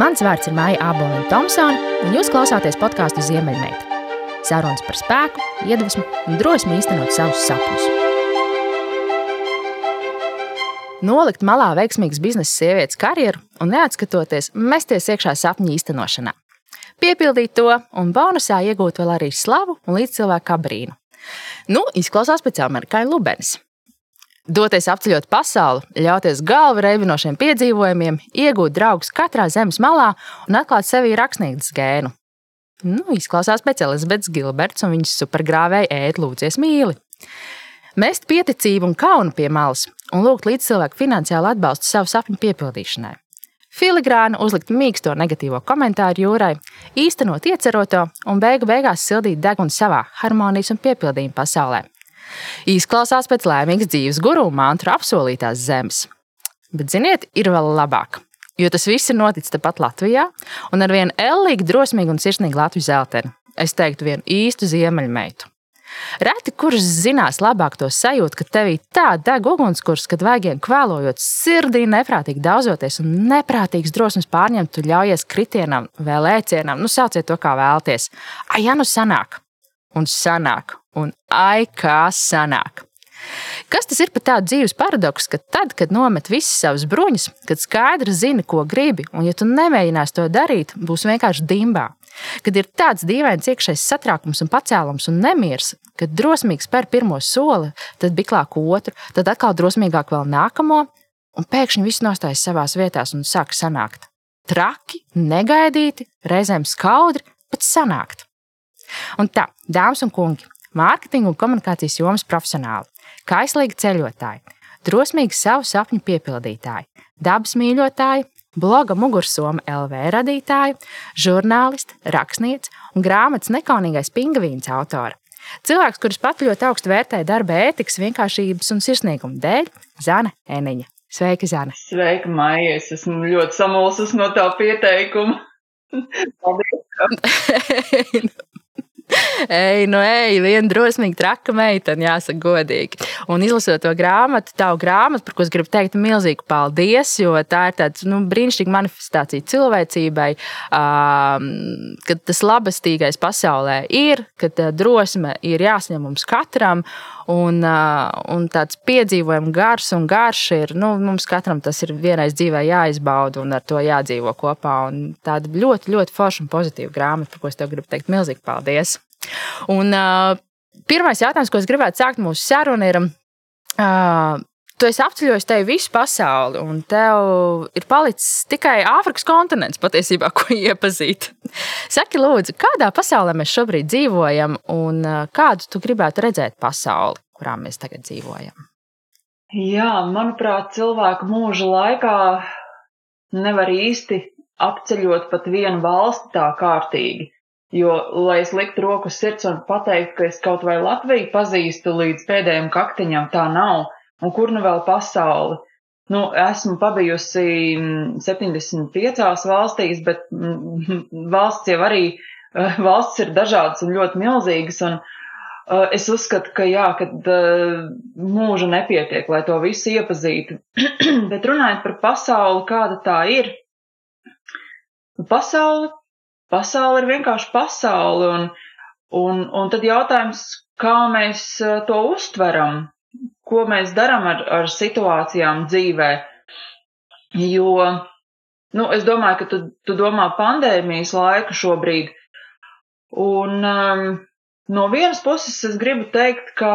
Mans vārds ir Maija Aboliņa Thompsone, un jūs klausāties podkāstu Ziemeļmeita. Sarunas par spēku, iedvesmu un drosmi īstenot savus sapņus. Nolikt malā veiksmīgas biznesa sievietes karjeru un neatskatoties, mesties iekšā sapņu īstenošanā. Piepildīt to un bonusā iegūt vēl arī slavu un līdzcilvēku abrīnu. Nu, izklausās pēc amerikāņu lubenes. Doties apceļot pasauli, ļauties galvu reibinošiem piedzīvojumiem, iegūt draugus katrā zemes malā un atklāt sevī rakstnieces gēnu. Nu, izklausās pēc Elizabetes Gilberts un viņas supergrāvēja ēd lūdzies mīli. Mest pieticību un kaunu pie malas un lūgt līdz cilvēku finansiālu atbalstu savu sapņu piepildīšanai. Filigrāni uzlikt mīksto negatīvo komentāru jūrai, īstenot ieceroto un beigu beigās sildīt degunu savā harmonijas un piepildījuma pasaulē, Izklausās pēc laimīgas dzīves guru mantra apsolītās zemes. Bet, ziniet, ir vēl labāk. Jo tas viss ir noticis tepat Latvijā, un ar vienu ellīgu, drosmīgu un sirsnīgu Latvijas zelteni. Es teiktu, vienu īstu ziemeļmeitu. Reti, kurš zinās labāk to sajūtu, ka tevī tā deg ugunskurs, kad vaigiem kvēlojot, sirdī neprātīgi daudzoties un neprātīgs drosmes pārņemt, tu ļaujies kritienam, vēl ēcienam, nu sauciet to kā vēlties. Ai, ja nu sanāk, un sanāk, un ai, kā sanāk. Kas tas ir par tādu dzīves paradoksu, ka tad, kad nomet visas savas bruņas, kad skaidri zini, ko gribi, un ja tu nemēģināsi to darīt, būs vienkārši dimbā. Kad ir tāds dīvains iekšējs satraukums un pacēlums un nemieris, kad drosmīgs spēr pirmo soli, tad biklāk otru, tad atkal drosmīgāk vēl nākamo, un pēkšņi viss nostājas savās vietās un sāk sanākt. Traki, negaidīti, reizēm skaudri, bet sanākt. Un tā, dāmas un kungi, mārketinga un komunikācijas jomas profesionāli, kaislīgi ceļotāji, drosmīgi savu sapņu piepildītāji, dabas mīļotāji, bloga mugursoma LV radītāji, žurnālisti, rakstniece un grāmatas nekaunīgais pingvīns autora. Cilvēks, kurš pat ļoti augstu vērtē darba ētikas, vienkāršības un sirsnīguma dēļ, Zana Eniņa. Sveika, Zana! Sveika, Maija! Es esmu ļoti samulsus no tā pieteikuma. Paldies! ej, nu, ej, viena drosmīga, traka meitene, jāsaka, godīgi. Un izlasot to grāmatu, tavu grāmatu, par ko es gribu teikt milzīgu paldies, jo tā ir tāda nu, brīnišķīga manifestācija cilvēcībai, um, ka tas labestīgais pasaulē ir, ka drosme ir jāsņem mums katram. Un, uh, un tāds piedzīvojums, gars un garš ir nu, mums katram tas ir vienreiz dzīvē jāizbauda un ar to jādzīvo kopā. Un tāda ļoti, ļoti forša un pozitīva grāmata, par ko es tev gribu teikt milzīgi paldies. Un, uh, pirmais jautājums, ko es gribētu sākt mūsu sarunu, ir, uh, tu esi apceļojis te visu pasauli, un tev ir palicis tikai Āfrikas kontinents, patiesībā, ko iepazīt. Saki, lūdzu, kādā pasaulē mēs šobrīd dzīvojam, un kādu tu gribētu redzēt pasauli, kurā mēs tagad dzīvojam? Jā, manuprāt, cilvēku mūža laikā nevar īsti apceļot pat vienu valsti tā kārtīgi. Jo, lai es liktu roku sirds un pateiktu, ka es kaut vai Latviju pazīstu līdz pēdējiem kaktiņam, tā nav. Un kur nu vēl pasauli? Nu, esmu pabijusi 75 mm, valstīs, bet mm, valsts jau arī, eh, valsts ir dažādas un ļoti milzīgas, un uh, es uzskatu, ka jā, kad uh, mūža nepietiek, lai to visu iepazītu. bet runājot par pasauli, kāda tā ir, pasauli pasaule ir vienkārši pasaule, un, un, un tad jautājums, kā mēs e, to uztveram, ko mēs darām ar, ar situācijām dzīvē. Jo, nu, es domāju, ka tu, tu domā pandēmijas laika šobrīd, un um, no vienas puses es gribu teikt, ka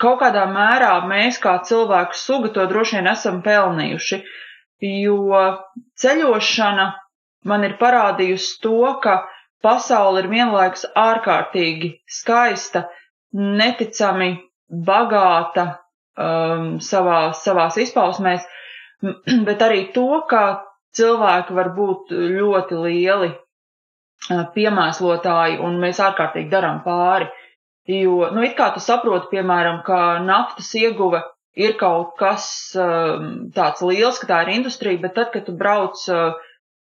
kaut kādā mērā mēs kā cilvēku suga to droši vien esam pelnījuši, jo ceļošana man ir parādījusi to, ka pasaule ir vienlaikus ārkārtīgi skaista, neticami bagāta um, savā, savās izpausmēs, bet arī to, ka cilvēki var būt ļoti lieli uh, piemēslotāji un mēs ārkārtīgi darām pāri. Jo, nu, it kā tu saproti, piemēram, ka naftas ieguve ir kaut kas um, tāds liels, ka tā ir industrija, bet tad, kad tu brauc uh,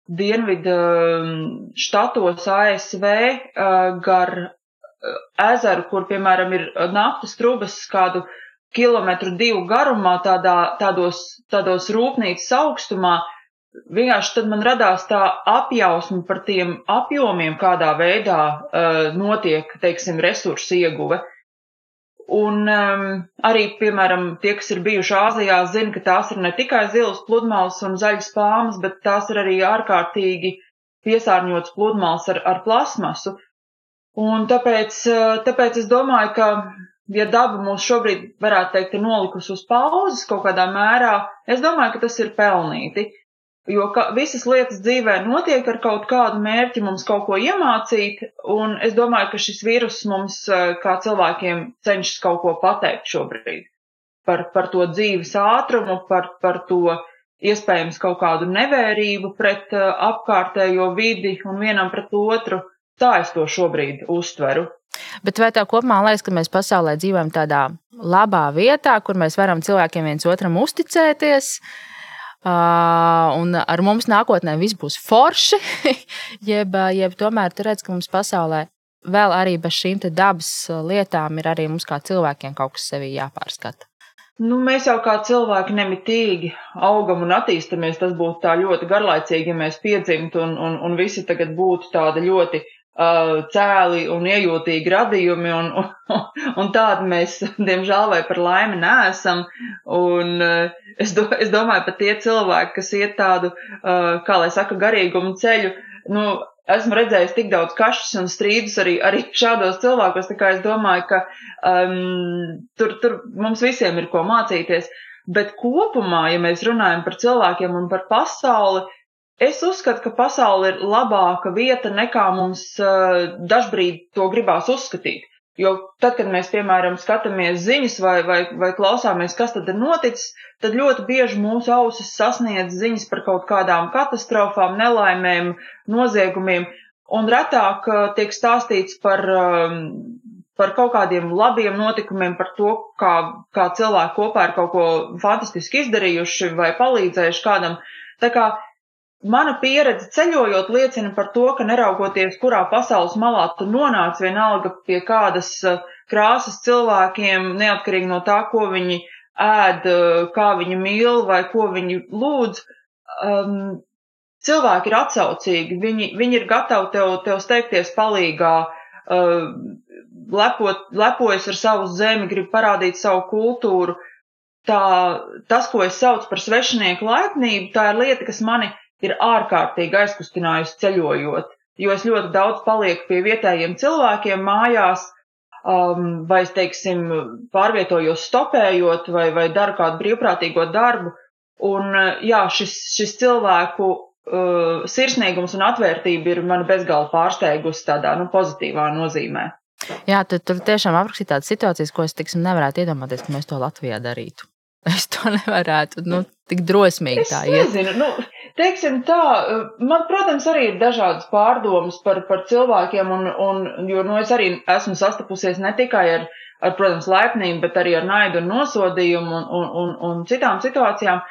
dienvidu um, štatos ASV uh, gar uh, ezeru, kur, piemēram, ir naftas trubas kādu kilometru divu garumā, tādā, tādos, tādos rūpnīcas augstumā, vienkārši tad man radās tā apjausma par tiem apjomiem, kādā veidā uh, notiek, teiksim, resursu ieguve. Un um, arī, piemēram, tie, kas ir bijuši Āzijā, zina, ka tās ir ne tikai zilas pludmales un zaļas pāmas, bet tās ir arī ārkārtīgi piesārņotas pludmales ar, ar plasmasu. Un tāpēc, uh, tāpēc es domāju, ka, ja daba mūs šobrīd, varētu teikt, ir nolikusi uz pauzes kaut kādā mērā, es domāju, ka tas ir pelnīti. Jo ka, visas lietas dzīvē notiek ar kaut kādu mērķi mums kaut ko iemācīt, un es domāju, ka šis vīrus mums, eh, kā cilvēkiem, cenšas kaut ko pateikt šobrīd par, par to dzīves ātrumu, par, par to iespējams kaut kādu nevērību pret uh, apkārtējo vidi un vienam pret otru. Tā es to šobrīd uztveru. Bet vai tā kopumā liekas, ka mēs pasaulē dzīvojam tādā labā vietā, kur mēs varam cilvēkiem viens otram uzticēties? Uh, un ar mums nākotnē viss būs forši, jeb, jeb tomēr tu redz, ka mums pasaulē vēl arī bez šīm dabas lietām ir arī mums kā cilvēkiem kaut kas sevī jāpārskata. Nu, mēs jau kā cilvēki nemitīgi augam un attīstamies. Tas būtu tā ļoti garlaicīgi, ja mēs piedzimtu un, un, un visi tagad būtu tādi ļoti cēli un iejūtīgi radījumi, un, un, un tādi mēs, diemžēl, vai par laimi neesam. Un uh, es, do, es domāju, pat tie cilvēki, kas iet tādu, uh, kā lai saka, garīgumu ceļu, nu, esmu redzējis tik daudz kašas un strīdus arī, arī šādos cilvēkos, tā kā es domāju, ka um, tur, tur mums visiem ir ko mācīties. Bet kopumā, ja mēs runājam par cilvēkiem un par pasauli, Es uzskatu, ka pasaule ir labāka vieta nekā mums uh, dažbrīd to gribās uzskatīt. Jo tad, kad mēs, piemēram, skatāmies ziņas vai, vai, vai klausāmies, kas tad ir noticis, tad ļoti bieži mūsu ausis sasniedz ziņas par kaut kādām katastrofām, nelaimēm, noziegumiem, un retāk uh, tiek stāstīts par, um, par kaut kādiem labiem notikumiem, par to, kā, kā cilvēki kopā ir kaut ko fantastiski izdarījuši vai palīdzējuši kādam. Tā kā Mana pieredze ceļojot liecina par to, ka neraugoties, kurā pasaules malā tu nonāc, vienalga pie kādas eh, krāsas cilvēkiem, neatkarīgi no tā, ko viņi ēd, eh, kā viņi mīl vai ko viņi lūdz, um, cilvēki ir atsaucīgi, viņi, viņi ir gatavi tev, tev steigties palīgā, uh, lepot, lepojas ar savu zemi, grib parādīt savu kultūru. Tā, tas, ko es saucu par svešinieku laipnību, tā ir lieta, kas mani ir ārkārtīgi aizkustinājusi ceļojot, jo es ļoti daudz palieku pie vietējiem cilvēkiem mājās, um, vai es, teiksim, pārvietojos stopējot vai, vai daru kādu brīvprātīgo darbu. Un, jā, šis, šis cilvēku uh, sirsnīgums un atvērtība ir mani bezgalīgi pārsteigusi tādā nu, pozitīvā nozīmē. Jā, tad tur tiešām aprakstīt tādas situācijas, ko es teiksim, nevarētu iedomāties, ka mēs to Latvijā darītu. Es to nevarētu, nu, tik drosmīgi tā iet. Es nezinu, nu, Teiksim tā, man, protams, arī ir dažādas pārdomas par, par cilvēkiem, un, un, jo, nu, es arī esmu sastapusies ne tikai ar, ar, protams, laipnību, bet arī ar naidu un nosodījumu un, un, un, un citām situācijām.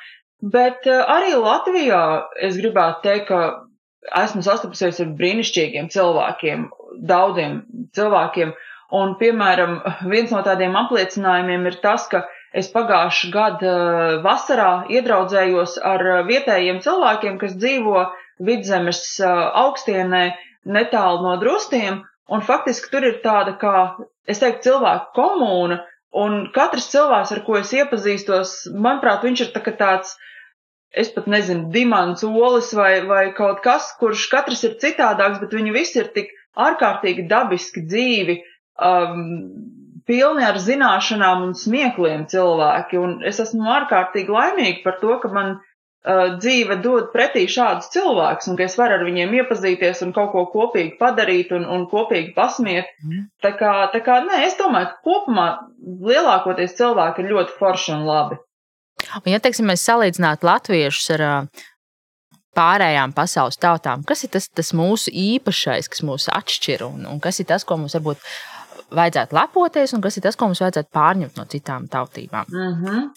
Bet eh, arī Latvijā es gribētu teikt, ka esmu sastapusies ar brīnišķīgiem cilvēkiem, daudziem cilvēkiem, un, piemēram, viens no tādiem apliecinājumiem ir tas, ka Es pagājušā gada eh, vasarā iedraudzējos ar eh, vietējiem cilvēkiem, kas dzīvo vidzemes eh, augstienē netālu no drustiem, un faktiski tur ir tāda kā, es teiktu, cilvēku komūna, un katrs cilvēks, ar ko es iepazīstos, manuprāt, viņš ir tā tāds, es pat nezinu, dimants olis vai, vai kaut kas, kurš katrs ir citādāks, bet viņi visi ir tik ārkārtīgi dabiski dzīvi, um, pilni ar zināšanām un smiekliem cilvēki, un es esmu ārkārtīgi laimīga par to, ka man uh, dzīve dod pretī šādus cilvēkus, un ka es varu ar viņiem iepazīties un kaut ko kopīgi padarīt un, un kopīgi pasmiet. Mm. Tā kā, tā kā, nē, es domāju, ka kopumā lielākoties cilvēki ir ļoti forši un labi. Un, ja teiksim, mēs salīdzinātu latviešus ar uh, pārējām pasaules tautām, kas ir tas, tas mūsu īpašais, kas mūs atšķir, un, un kas ir tas, ko mums varbūt vajadzētu lepoties, un kas ir tas, ko mums vajadzētu pārņemt no citām tautībām. Mm -hmm.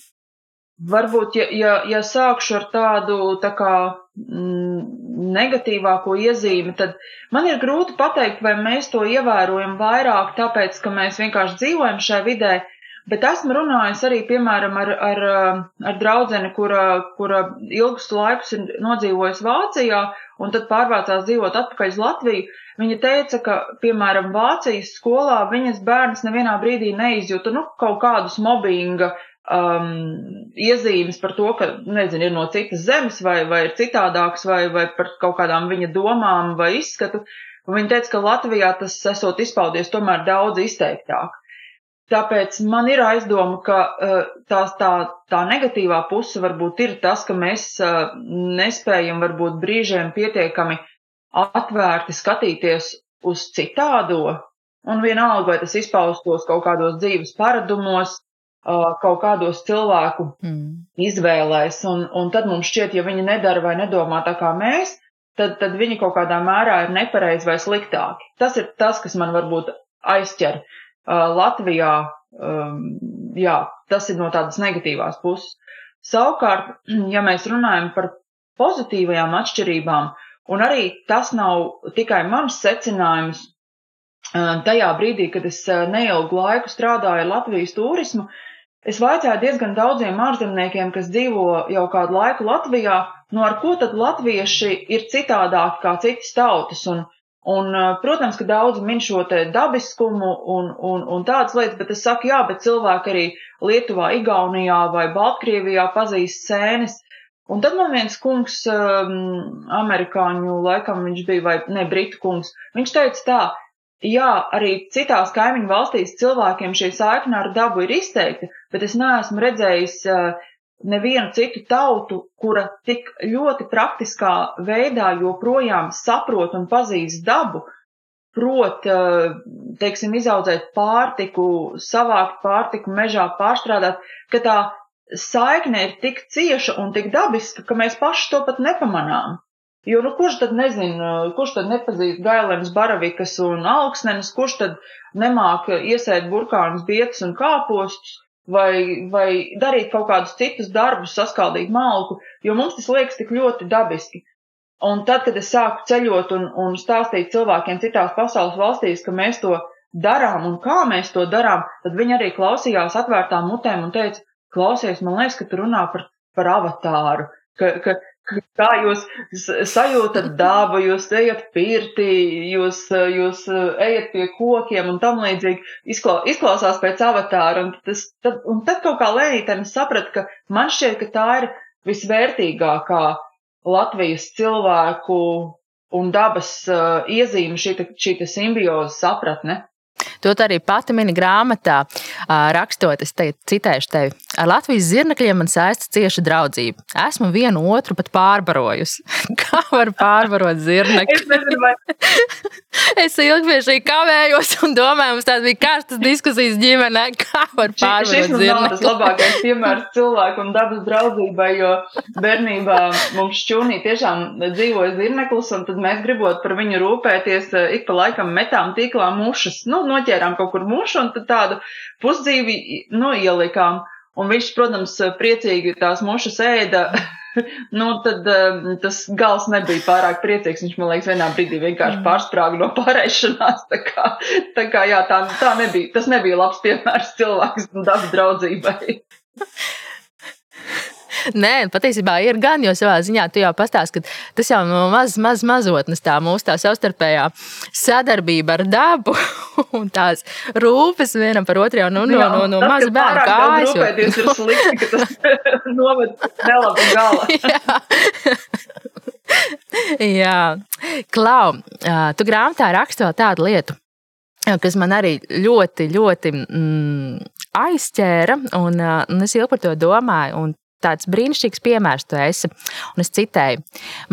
Varbūt, ja, ja, ja sākšu ar tādu tā kā, mm, negatīvāko iezīmi, tad man ir grūti pateikt, vai mēs to ievērojam vairāk, tāpēc, ka mēs vienkārši dzīvojam šajā vidē, Bet esmu runājis arī, piemēram, ar, ar, ar draudzeni, kura, kura ilgus laikus ir nodzīvojusi Vācijā un tad pārvācās dzīvot atpakaļ uz Latviju. Viņa teica, ka, piemēram, Vācijas skolā viņas bērns nevienā brīdī neizjūta nu, kaut kādus mobbinga um, iezīmes par to, ka, nezinu, ir no citas zemes vai, vai ir citādāks vai, vai par kaut kādām viņa domām vai izskatu. Un viņa teica, ka Latvijā tas esot izpaudies tomēr daudz izteiktāk. Tāpēc man ir aizdoma, ka uh, tās, tā, tā negatīvā puse varbūt ir tas, ka mēs uh, nespējam varbūt brīžiem pietiekami atvērti skatīties uz citādo, un vienalga, vai tas izpaustos kaut kādos dzīves paradumos, uh, kaut kādos cilvēku mm. izvēlēs, un, un tad mums šķiet, ja viņi nedara vai nedomā tā kā mēs, tad, tad viņi kaut kādā mērā ir nepareizi vai sliktāki. Tas ir tas, kas man varbūt aizķer. Uh, Latvijā, jā, tas ir no tādas negatīvās puses. Savukārt, ja mēs runājam par pozitīvajām atšķirībām, un arī tas nav tikai mans secinājums, tajā brīdī, kad es neilgu laiku strādāju Latvijas turismu, es vaicāju diezgan daudziem ārzemniekiem, kas dzīvo jau kādu laiku Latvijā, no ar ko tad latvieši ir citādāki kā citas tautas, un Un, protams, ka daudzi min šo te dabiskumu un, un, un tādas lietas, bet es saku, jā, bet cilvēki arī Lietuvā, Igaunijā vai Baltkrievijā pazīst sēnes. Un tad man viens kungs, um, amerikāņu laikam viņš bija, vai ne, britu kungs, viņš teica tā, jā, arī citās kaimiņu valstīs cilvēkiem šī saikna ar dabu ir izteikta, bet es neesmu redzējis uh, nevienu citu tautu, kura tik ļoti praktiskā veidā joprojām saprot un pazīst dabu, prot, eh, teiksim, izaudzēt pārtiku, savākt pārtiku mežā, pārstrādāt, ka tā saikne ir tik cieša un tik dabiska, ka mēs paši to pat nepamanām. Jo, nu, kurš tad nezina, kurš tad nepazīst gailenes, baravikas un augsnenes, kurš tad nemāk iesēt burkānus, bietas un kāpostus, vai, vai darīt kaut kādus citus darbus, saskaldīt malku, jo mums tas liekas tik ļoti dabiski. Un tad, kad es sāku ceļot un, un stāstīt cilvēkiem citās pasaules valstīs, ka mēs to darām un kā mēs to darām, tad viņi arī klausījās atvērtām mutēm un teica, klausies, man liekas, ka tu runā par, par avatāru, ka, ka, Kā jūs sajūtat dabu, jūs ejat pirtī, jūs, jūs ejat pie kokiem un tam līdzīgi izkla, izklausās pēc avatāra. Un, tas, tad, un tad kaut kā lēnītēm sapratu, ka man šķiet, ka tā ir visvērtīgākā Latvijas cilvēku un dabas uh, iezīme šī, šī simbioza sapratne. To arī pati mini grāmatā, rakstot, es te citēšu tevi. Ar Latvijas zirnekļiem man saista cieša draudzība. Esmu vienu otru pat pārbarojusi. Kā var pārbarot zirnekli? es šī kavējos un domāju, mums tādas bija karstas diskusijas ģimenē, kā var pārbarot Šis zirnekli. Tas tas labākais piemērs cilvēku un dabas draudzībai, jo bērnībā mums šķūnī tiešām dzīvoja zirneklis, un tad mēs gribot par viņu rūpēties, ik pa laikam metām tīklā mušas. Nu, noķer noķērām kaut kur mušu un tādu pusdzīvi, nu, ielikām. Un viņš, protams, priecīgi tās mušas ēda. nu, tad um, tas gals nebija pārāk priecīgs. Viņš, man liekas, vienā brīdī vienkārši mm. pārsprāga no pārēšanās. Tā kā, tā kā jā, tā, tā nebija, tas nebija labs piemērs cilvēks dabas draudzībai. Nē, patiesībā ir gan, jo savā ziņā tu jau pastāsti, ka tas jau no mazas, mazas mazotnes tā mūsu tā savstarpējā sadarbība ar dabu un tās rūpes vienam par otru jau nu, no, no, no, no maza bērna kājas. Tas ir slikti, ka tas noved nelaba gala. Jā, Klau, tu grāmatā raksti vēl tādu lietu, kas man arī ļoti, ļoti mm, aizķēra, un, un es ilgi par to domāju. Un tāds brīnišķīgs piemērs tu esi. Un es citēju,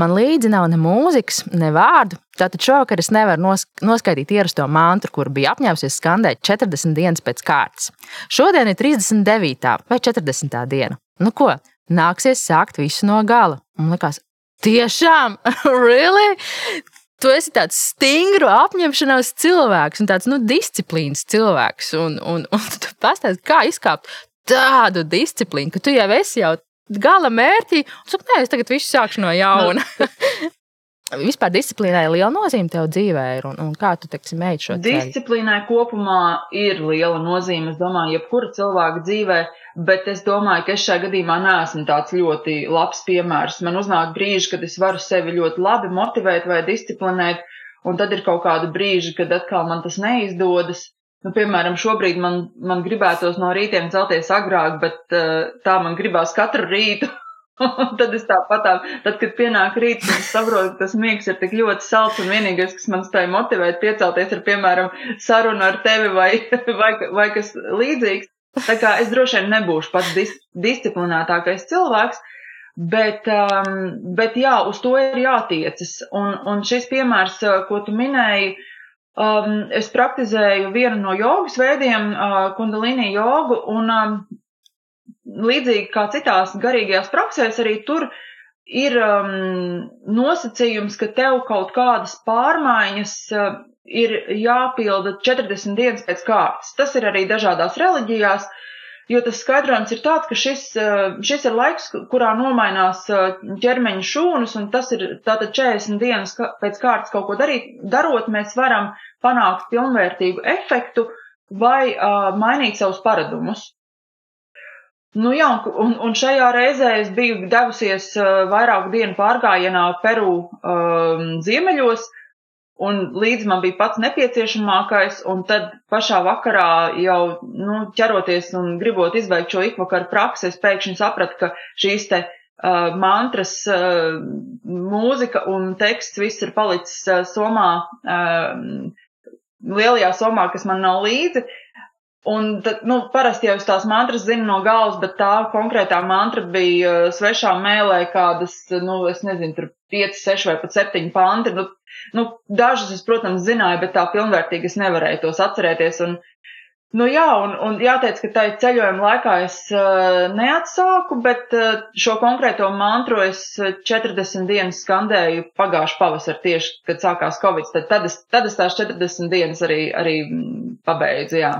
man līdzi nav ne mūzikas, ne vārdu. Tātad šovakar es nevaru noskaidrot ierasto mantru, kur bija apņēmusies skandēt 40 dienas pēc kārtas. Šodien ir 39. vai 40. diena. Nu ko, nāksies sākt visu no gala. Man liekas, tiešām, really? Tu esi tāds stingru apņemšanās cilvēks un tāds nu, disciplīnas cilvēks. Un, un, un tu pastāsti, kā izkāpt tādu disciplīnu, ka tu jau esi jau gala mērķī, un saka, nē, es tagad visu sākšu no jauna. Nu, vispār disciplīnai ir liela nozīme tev dzīvē, ir, un, un kā tu teiksim, ej šo ceļu? Disciplīnai kopumā ir liela nozīme, es domāju, jebkura cilvēka dzīvē, bet es domāju, ka es šajā gadījumā neesmu tāds ļoti labs piemērs. Man uznāk brīži, kad es varu sevi ļoti labi motivēt vai disciplinēt, un tad ir kaut kāda brīža, kad atkal man tas neizdodas. Nu, piemēram, šobrīd man, man gribētos no rītiem celties agrāk, bet uh, tā man gribās katru rītu. tad es tāpat, tā, tad, kad pienāk rīts, es saprotu, ka tas miegs ir tik ļoti salds un vienīgais, kas man spēja motivēt piecelties, ir, piemēram, saruna ar tevi vai, vai, vai kas līdzīgs. Tā kā es droši vien nebūšu pats dis, disciplinētākais cilvēks, bet, um, bet jā, uz to ir jātiecas. Un, un šis piemērs, ko tu minēji, uh, Um, es praktizēju vienu no jogas veidiem, uh, kundalīni jogu, un um, līdzīgi kā citās garīgajās praksēs, arī tur ir um, nosacījums, ka tev kaut kādas pārmaiņas uh, ir jāpilda 40 dienas pēc kārtas. Tas ir arī dažādās reliģijās. Uh, jo tas skaidrojums ir tāds, ka šis, eh, šis ir laiks, kurā nomainās eh, ķermeņa šūnas, un tas ir tātad 40 dienas pēc kārtas kaut ko darīt. Darot, mēs varam panākt pilnvērtīgu efektu vai uh, mainīt savus paradumus. Nu jā, un, un šajā reizē es biju devusies uh, vairāku dienu pārgājienā Peru uh, ziemeļos, un līdz man bija pats nepieciešamākais, un tad pašā vakarā jau, nu, ķeroties un gribot izbeigt šo ikvakaru praksi, es pēkšņi sapratu, ka šīs te uh, mantras, uh, mūzika un teksts viss ir palicis uh, somā, uh, lielajā somā, kas man nav līdzi. Un tad, nu, parasti jau es tās mantras zinu no galvas, bet tā konkrētā mantra bija uh, svešā mēlē kādas, nu, es nezinu, tur 5, 6 vai pat 7 panti. Nu, Nu, dažus es, protams, zināju, bet tā pilnvērtīgi es nevarēju tos atcerēties. Un, nu, jā, un, un jāteic, ka tai ceļojuma laikā es uh, neatsāku, bet uh, šo konkrēto mantru es 40 dienas skandēju pagājuši pavasar tieši, kad sākās Covid. Tad, tad, es, tad es tās 40 dienas arī, arī pabeidzu, jā.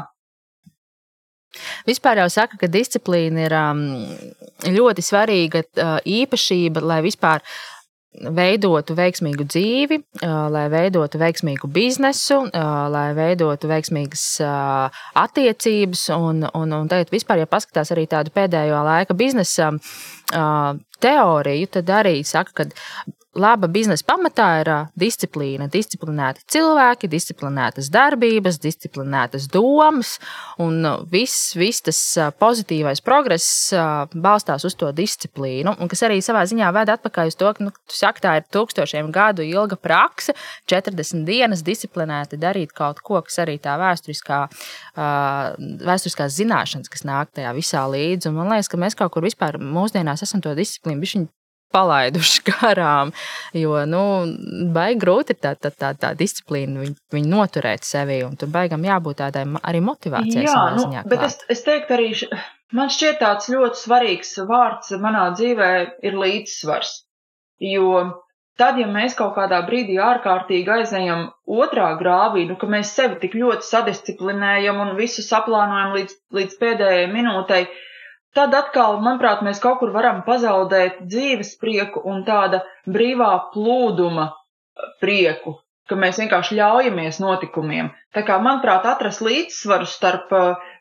Vispār jau saka, ka disciplīna ir um, ļoti svarīga uh, īpašība, lai vispār uh, veidotu veiksmīgu dzīvi, lai veidotu veiksmīgu biznesu, lai veidotu veiksmīgas attiecības. Un, un, un tagad vispār, ja paskatās arī tādu pēdējo laika biznesa teoriju, tad arī saka, ka laba biznesa pamatā ir disciplīna, disciplinēti cilvēki, disciplinētas darbības, disciplinētas domas, un viss, viss tas pozitīvais progress balstās uz to disciplīnu, un kas arī savā ziņā ved atpakaļ uz to, ka, nu, tu saki, tā ir tūkstošiem gadu ilga prakse, 40 dienas disciplinēti darīt kaut ko, kas arī tā vēsturiskā, vēsturiskās zināšanas, kas nāk tajā visā līdzi, un man liekas, ka mēs kaut kur vispār mūsdienās esam to disciplīnu palaiduši garām. Jo, nu, baigi grūti tā, tā, tā, tā disciplīna, viņu, viņu noturēt sevi, un tur baigam jābūt tādai arī motivācijai. Jā, nu, ziņā, bet es, es teiktu arī, man šķiet tāds ļoti svarīgs vārds manā dzīvē ir līdzsvars. Jo tad, ja mēs kaut kādā brīdī ārkārtīgi aizējam otrā grāvī, nu, ka mēs sevi tik ļoti sadisciplinējam un visu saplānojam līdz, līdz pēdējai minūtei, uh, tad atkal, manuprāt, mēs kaut kur varam pazaudēt dzīves prieku un tāda brīvā plūduma prieku, ka mēs vienkārši ļaujamies notikumiem. Tā kā, manuprāt, atrast līdzsvaru starp,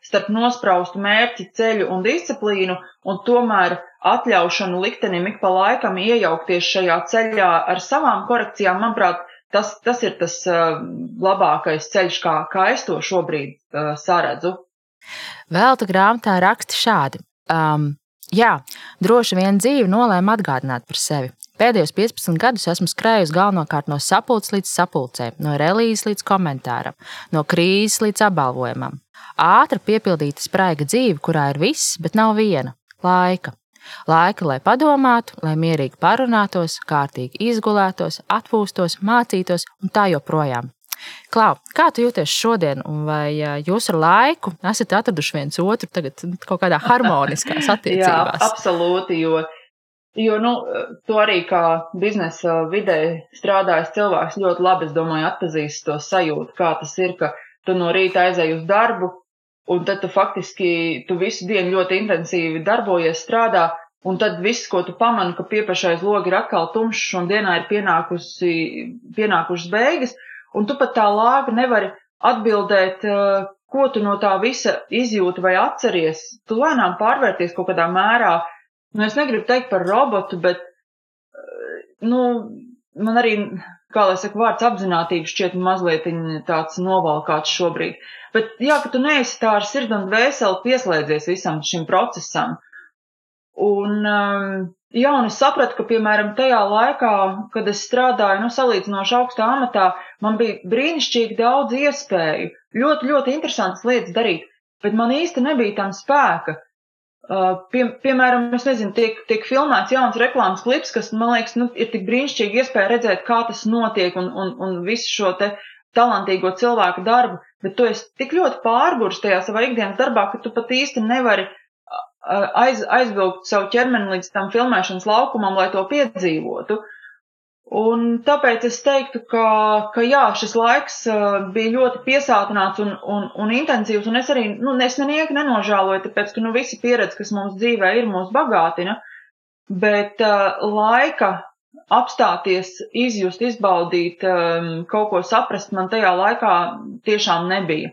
starp nospraustu mērķi, ceļu un disciplīnu un tomēr atļaušanu liktenim ik pa laikam iejaukties šajā ceļā ar savām korekcijām, manuprāt, tas, tas ir tas uh, labākais ceļš, kā, kā es to šobrīd uh, saredzu. Vēl tu grāmatā raksti šādi. Um, jā, droši vien dzīve nolēma atgādināt par sevi. Pēdējos 15 gadus esmu skrējusi galvenokārt no sapulces līdz sapulcē, no relīzes līdz komentāram, no krīzes līdz apbalvojumam. Ātra piepildīta spraiga dzīve, kurā ir viss, bet nav viena - laika. Laika, lai padomātu, lai mierīgi parunātos, kārtīgi izgulētos, atpūstos, mācītos un tā joprojām. Klau, kā tu jūties šodien, un vai jūs ar laiku esat atraduši viens otru tagad kaut kādā harmoniskās attiecībās? Jā, absolūti, jo, jo nu, tu arī kā biznesa vidē strādājis cilvēks ļoti labi, es domāju, atpazīst to sajūtu, kā tas ir, ka tu no rīta aizēji uz darbu, un tad tu faktiski tu visu dienu ļoti intensīvi darbojies, strādā, Un tad viss, ko tu pamani, ka piepašais logi ir atkal tumšs un dienā ir pienākusi, pienākušas beigas, un tu pat tā lāga nevari atbildēt, uh, ko tu no tā visa izjūti vai atceries. Tu lēnām pārvērties kaut kādā mērā. Nu, es negribu teikt par robotu, bet, uh, nu, man arī, kā lai saka, vārds apzinātība šķiet mazliet tāds novalkāts šobrīd. Bet, jā, ka tu neesi tā ar sirdi un dvēseli pieslēdzies visam šim procesam. Un, um, jā, un es sapratu, ka, piemēram, tajā laikā, kad es strādāju, nu, salīdzinoši augstā amatā, man bija brīnišķīgi daudz iespēju, ļoti, ļoti interesantas lietas darīt, bet man īsti nebija tam spēka. Uh, pie, piemēram, es nezinu, tiek, tiek filmēts jauns reklāmas klips, kas, man liekas, nu, ir tik brīnišķīgi iespēja redzēt, kā tas notiek un, un, un visu šo te talantīgo cilvēku darbu, bet tu esi tik ļoti pārgurs tajā savā ikdienas darbā, ka tu pat īsti nevari aiz, aizvilkt savu ķermeni līdz tam filmēšanas laukumam, lai to piedzīvotu. Un tāpēc es teiktu, ka, ka jā, šis laiks bija ļoti piesātināts un, un, un intensīvs, un es arī, nu, es nenieku nenožēloju, tāpēc, ka, nu, visi pieredze, kas mums dzīvē ir, mūs bagātina, bet uh, laika apstāties, izjust, izbaudīt, um, kaut ko saprast, man tajā laikā tiešām nebija.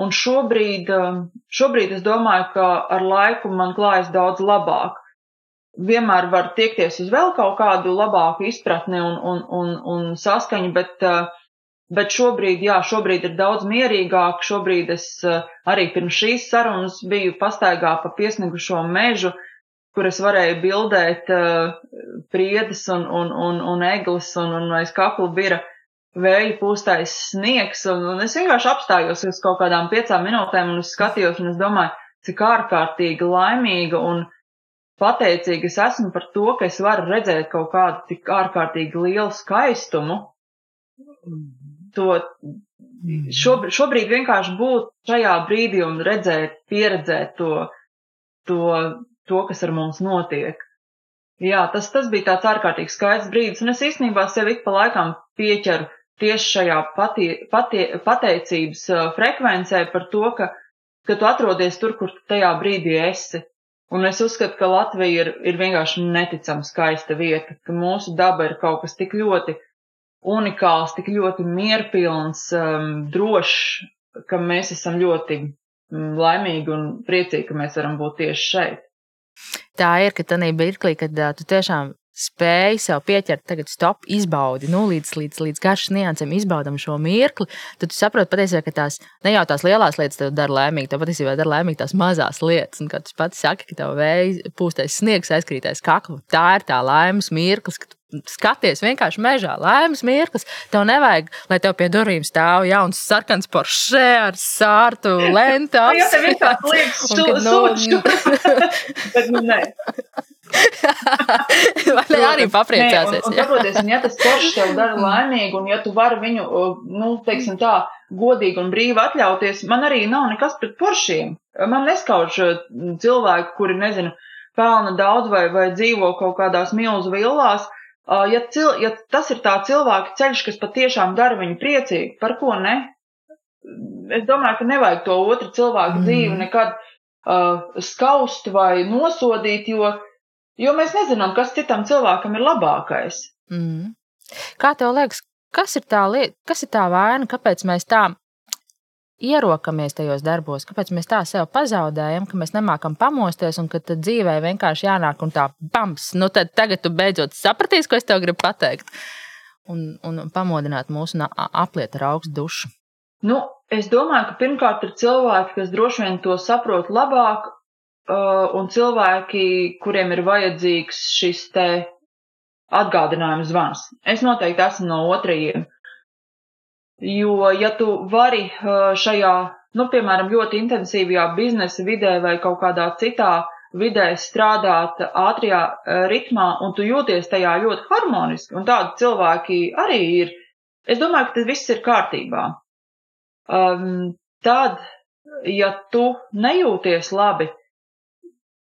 Un šobrīd, um, šobrīd es domāju, ka ar laiku man klājas daudz labāk. Vienmēr var tiekties uz vēl kaut kādu labāku izpratni un, un, un, un saskaņu, bet, uh, bet šobrīd, jā, šobrīd ir daudz mierīgāk. Šobrīd es uh, arī pirms šīs sarunas biju pastaigā pa piesnigušo mežu, kur es varēju bildēt uh, priedes un, un, un, un eglis un, un aiz kakla bira vēja pūstais sniegs, un, un es vienkārši apstājos uz kaut kādām piecām minūtēm un skatījos, un es domāju, cik ārkārtīgi laimīga un pateicīga es esmu par to, ka es varu redzēt kaut kādu tik ārkārtīgi lielu skaistumu. To šobrīd, šobrīd vienkārši būt šajā brīdī un redzēt, pieredzēt to, to, to kas ar mums notiek. Jā, tas, tas bija tāds ārkārtīgi skaists brīdis, un es īstenībā sev ik pa laikam pieķeru tieši šajā patie, patie, pateicības frekvencē par to, ka, ka tu atrodies tur, kur tu tajā brīdī esi. Un es uzskatu, ka Latvija ir, ir vienkārši neticama skaista vieta, ka mūsu daba ir kaut kas tik ļoti unikāls, tik ļoti mierpilns, um, drošs, ka mēs esam ļoti laimīgi un priecīgi, ka mēs varam būt tieši šeit. Tā ir, ka tajā mirklī, kad uh, tu tiešām spēj sev pieķert, tagad stop, izbaudi, nu, līdz, līdz, līdz garšas niansēm, izbaudam šo mirkli, tad tu saproti patiesībā, ka tās ne jau tās lielās lietas tev dara laimīgi, tev patiesībā dara laimīgi tās mazās lietas. Un, kad tu pats saki, ka tev vēja pūstais sniegs aizkrītais kaklu, tā ir tā laimes mirklis, ka tu skaties vienkārši mežā, laimes mirklis. Tev nevajag, lai tev pie durvīm stāv jauns sarkans poršē ar sārtu lentu. Jā, tev tāds liekas, šūs, bet nu nē. Vai arī papriecāsies? Nē, un, un, saproties, un ja tas poršs tev dara laimīgu, un ja tu vari viņu, nu, teiksim tā, godīgi un brīvi atļauties, man arī nav nekas pret poršiem. Man neskauž cilvēki, kuri, nezinu, pelna daudz vai, vai dzīvo kaut kādās milzu villās. Ja, cil, ja tas ir tā cilvēka ceļš, kas patiešām dara viņu priecīgi, par ko ne? Es domāju, ka nevajag to otru cilvēku mm. dzīvi nekad uh, skaust vai nosodīt, jo Jo mēs nezinām, kas citam cilvēkam ir labākais. Mm. Kā tev liekas, kas ir tā lieta, kas ir tā vaina, kāpēc mēs tā ierokamies tajos darbos, kāpēc mēs tā sev pazaudējam, ka mēs nemākam pamosties un ka dzīvē vienkārši jānāk un tā pams. Nu, tad tagad tu beidzot sapratīsi, ko es tev gribu pateikt. Un, un pamodināt mūsu un apliet ar augstu dušu. Nu, es domāju, ka pirmkārt ir cilvēki, kas droši vien to saprot labāk Uh, un cilvēki, kuriem ir vajadzīgs šis te atgādinājums zvans. Es noteikti esmu no otrajiem. Jo, ja tu vari uh, šajā, nu, piemēram, ļoti intensīvajā biznesa vidē vai kaut kādā citā vidē strādāt ātrijā uh, ritmā, un tu jūties tajā ļoti harmoniski, un tādi cilvēki arī ir, es domāju, ka tas viss ir kārtībā. Um, tad, ja tu nejūties labi,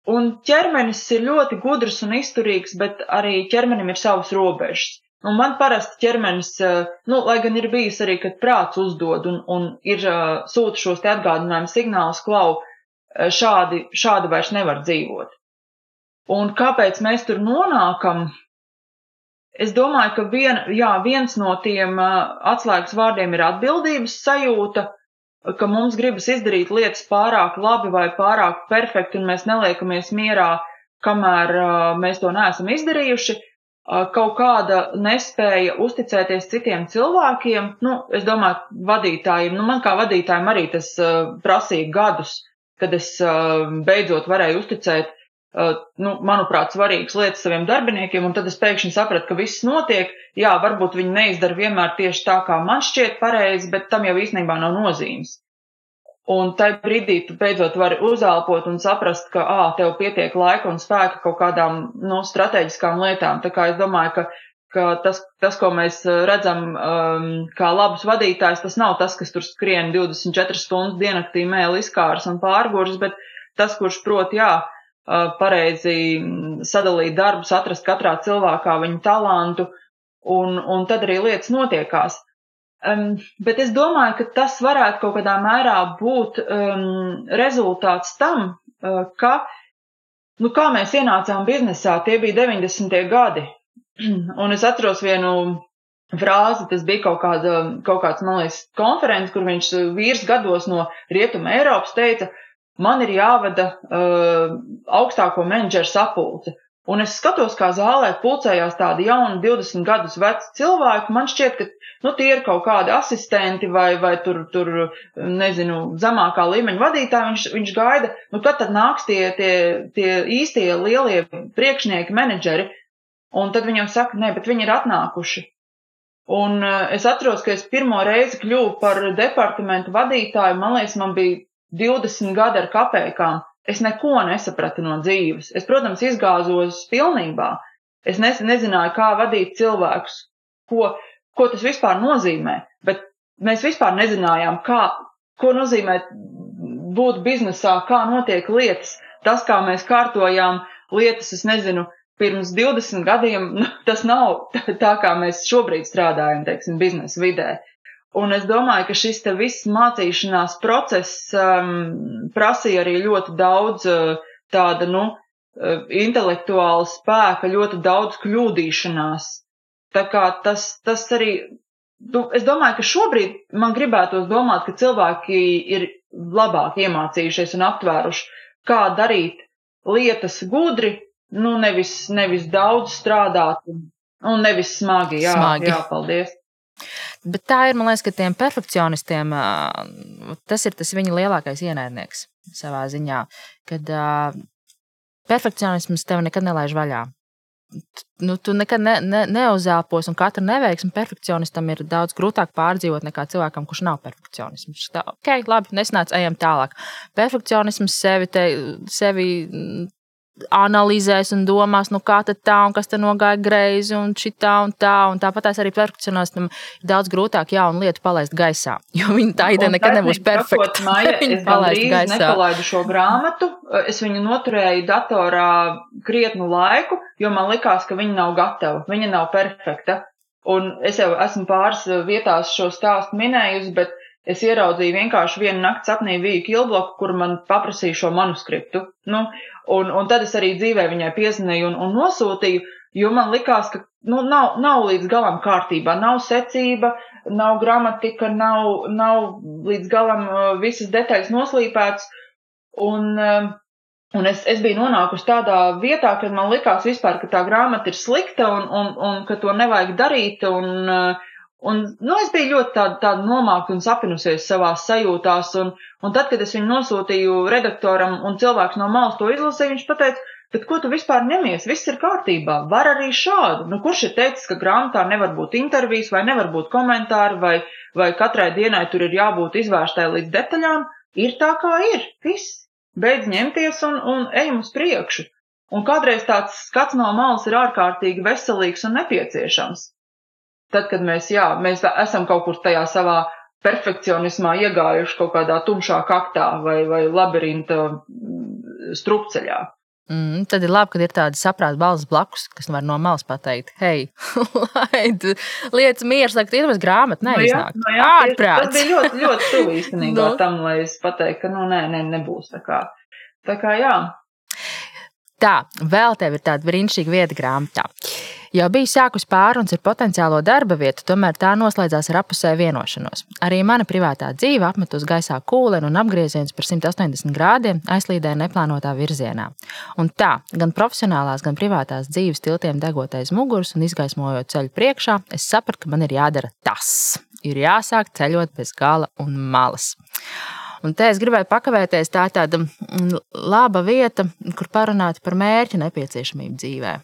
Un ķermenis ir ļoti gudrs un izturīgs, bet arī ķermenim ir savas robežas. Un man parasti ķermenis, eh, nu, lai gan ir bijis arī, kad prāts uzdod un, un ir eh, sūta šos te atgādinājumu signālus, klau, eh, šādi, šādi vairs nevar dzīvot. Un kāpēc mēs tur nonākam? Es domāju, ka vien, jā, viens no tiem atslēgas vārdiem ir atbildības sajūta, ka mums gribas izdarīt lietas pārāk labi vai pārāk perfekti, un mēs neliekamies mierā, kamēr mēs to neesam izdarījuši. Kaut kāda nespēja uzticēties citiem cilvēkiem, nu, es domāju, vadītājiem, nu, man kā vadītājiem arī tas prasīja gadus, kad es beidzot varēju uzticēt Uh, nu, manuprāt, svarīgas lietas saviem darbiniekiem, un tad es pēkšņi sapratu, ka viss notiek. Jā, varbūt viņi neizdara vienmēr tieši tā, kā man šķiet pareizi, bet tam jau īstenībā nav nozīmes. Un tajā brīdī tu beidzot vari uzelpot un saprast, ka, ā, tev pietiek laika un spēka kaut kādām, nu, strateģiskām lietām. Tā kā es domāju, ka, ka tas, tas, ko mēs redzam, um, kā labus vadītājs, tas nav tas, kas tur skrien 24 stundas diennaktī mēli izkārs un pārgurs, bet tas, kurš prot, jā, pareizi sadalīt darbus, atrast katrā cilvēkā viņa talantu, un, un tad arī lietas notiekās. Um, bet es domāju, ka tas varētu kaut kādā mērā būt um, rezultāts tam, uh, ka, nu, kā mēs ienācām biznesā, tie bija 90. gadi. Un es atceros vienu frāzi, tas bija kaut, kāda, kaut kāds, man liekas, konferences, kur viņš vīrs gados no Rietuma Eiropas teica, man ir jāvada uh, augstāko menedžeru sapulce. Un es skatos, kā zālē pulcējās tādi jauni, 20 gadus veci cilvēki. Man šķiet, ka nu, tie ir kaut kādi asistenti vai, vai tur, tur, nezinu, zemākā līmeņa vadītāji. Viņš, viņš gaida, nu, kad tad nāks tie, tie, tie īstie lielie priekšnieki, menedžeri. Un tad viņam saka, nē, bet viņi ir atnākuši. Un uh, es atceros, ka es pirmo reizi kļuvu par departamentu vadītāju. Man liekas, man bija 20 gadi ar kapekām, es neko nesapratu no dzīves. Es, protams, izgāzos pilnībā. Es ne, nezināju, kā vadīt cilvēkus, ko, ko tas vispār nozīmē, bet mēs vispār nezinājām, kā, ko nozīmē būt biznesā, kā notiek lietas. Tas, kā mēs kārtojām lietas, es nezinu, pirms 20 gadiem, tas nav tā, kā mēs šobrīd strādājam, teiksim, biznesa vidē. Un es domāju, ka šis viss mācīšanās process um, prasīja arī ļoti daudz uh, tāda, nu, uh, intelektuāla spēka, ļoti daudz kļūdīšanās. Tā kā tas, tas arī, nu, es domāju, ka šobrīd man gribētos domāt, ka cilvēki ir labāk iemācījušies un aptvēruši, kā darīt lietas gudri, nu, nevis, nevis daudz strādāt un, un nevis smagi. Jā, smagi. jā paldies. Bet tā ir, man liekas, ka tiem perfekcionistiem tas ir tas viņa lielākais ienaidnieks savā ziņā. Kad uh, perfekcionisms tev nekad nelaiž vaļā. Nu, tu nekad ne, ne, neuzēlpos, un katra neveiksme perfekcionistam ir daudz grūtāk pārdzīvot nekā cilvēkam, kurš nav perfekcionisms. Tā, ok, labi, nesnāc, ejam tālāk. Perfekcionisms sevi, te, sevi analizēs un domās, nu kā tad tā, un kas te nogāja greizi, un šitā un tā. Un tāpat arī perfekcionistam ir daudz grūtāk jaunu lietu palaist gaisā, jo viņa tā ideja nekad nebūs perfekta. Maija, es gandrīz nepalaidu šo grāmatu, es viņu noturēju datorā krietnu laiku, jo man likās, ka viņa nav gatava, viņa nav perfekta. Un es jau esmu pāris vietās šo stāstu minējusi, bet Es ieraudzīju vienkārši vienu nakts sapnī Viju Kilbloku, kur man paprasīja šo manuskriptu. Nu, un, un tad es arī dzīvē viņai piezvanīju un, un nosūtīju, jo man likās, ka nu, nav, nav līdz galam kārtībā, nav secība, nav gramatika, nav, nav līdz galam uh, visas detaļas noslīpētas. Un, uh, un es, es biju nonākusi tādā vietā, kad man likās vispār, ka tā grāmata ir slikta un, un, un ka to nevajag darīt. Un, uh, Un, nu, es biju ļoti tāda, tāda nomākta un sapinusies savās sajūtās, un, un tad, kad es viņu nosūtīju redaktoram un cilvēks no malas to izlasīja, viņš pateica, bet ko tu vispār ņemies, viss ir kārtībā, var arī šādu. Nu, kurš ir teicis, ka grāmatā nevar būt intervijas vai nevar būt komentāri vai, vai katrai dienai tur ir jābūt izvērstai līdz detaļām, ir tā kā ir, viss. Beidz ņemties un, un ejam uz priekšu. Un kādreiz tāds skats no malas ir ārkārtīgi veselīgs un nepieciešams tad, kad mēs, jā, mēs esam kaut kur tajā savā perfekcionismā iegājuši kaut kādā tumšā kaktā vai, vai labirinta mm, strupceļā. Mm, tad ir labi, ka ir tāda saprāta balss blakus, kas var no malas pateikt, hei, laid lietas mieras, lai iedomājas grāmatu, neiznāk. No jā, no jā, Ārprāts. Tas bija ļoti, ļoti tuvu īstenībā no. Nu. tam, lai es pateiktu, ka, nu, nē, nē, nebūs tā kā. Tā kā, jā. Tā, vēl tev ir tāda brīnišķīga vieta grāmatā. Jau bija sākus pārunas ar potenciālo darba vietu, tomēr tā noslēdzās ar apusēju vienošanos. Arī mana privātā dzīve apmet uz gaisā kūleni un apgrieziens par 180 grādiem aizlīdēja neplānotā virzienā. Un tā, gan profesionālās, gan privātās dzīves tiltiem degotais muguras un izgaismojot ceļu priekšā, es sapratu, ka man ir jādara tas. Ir jāsāk ceļot bez gala un malas. Un te es gribēju pakavēties. Tā ir tāda mm, laba vieta, kur parunāt par mērķa nepieciešamību dzīvē.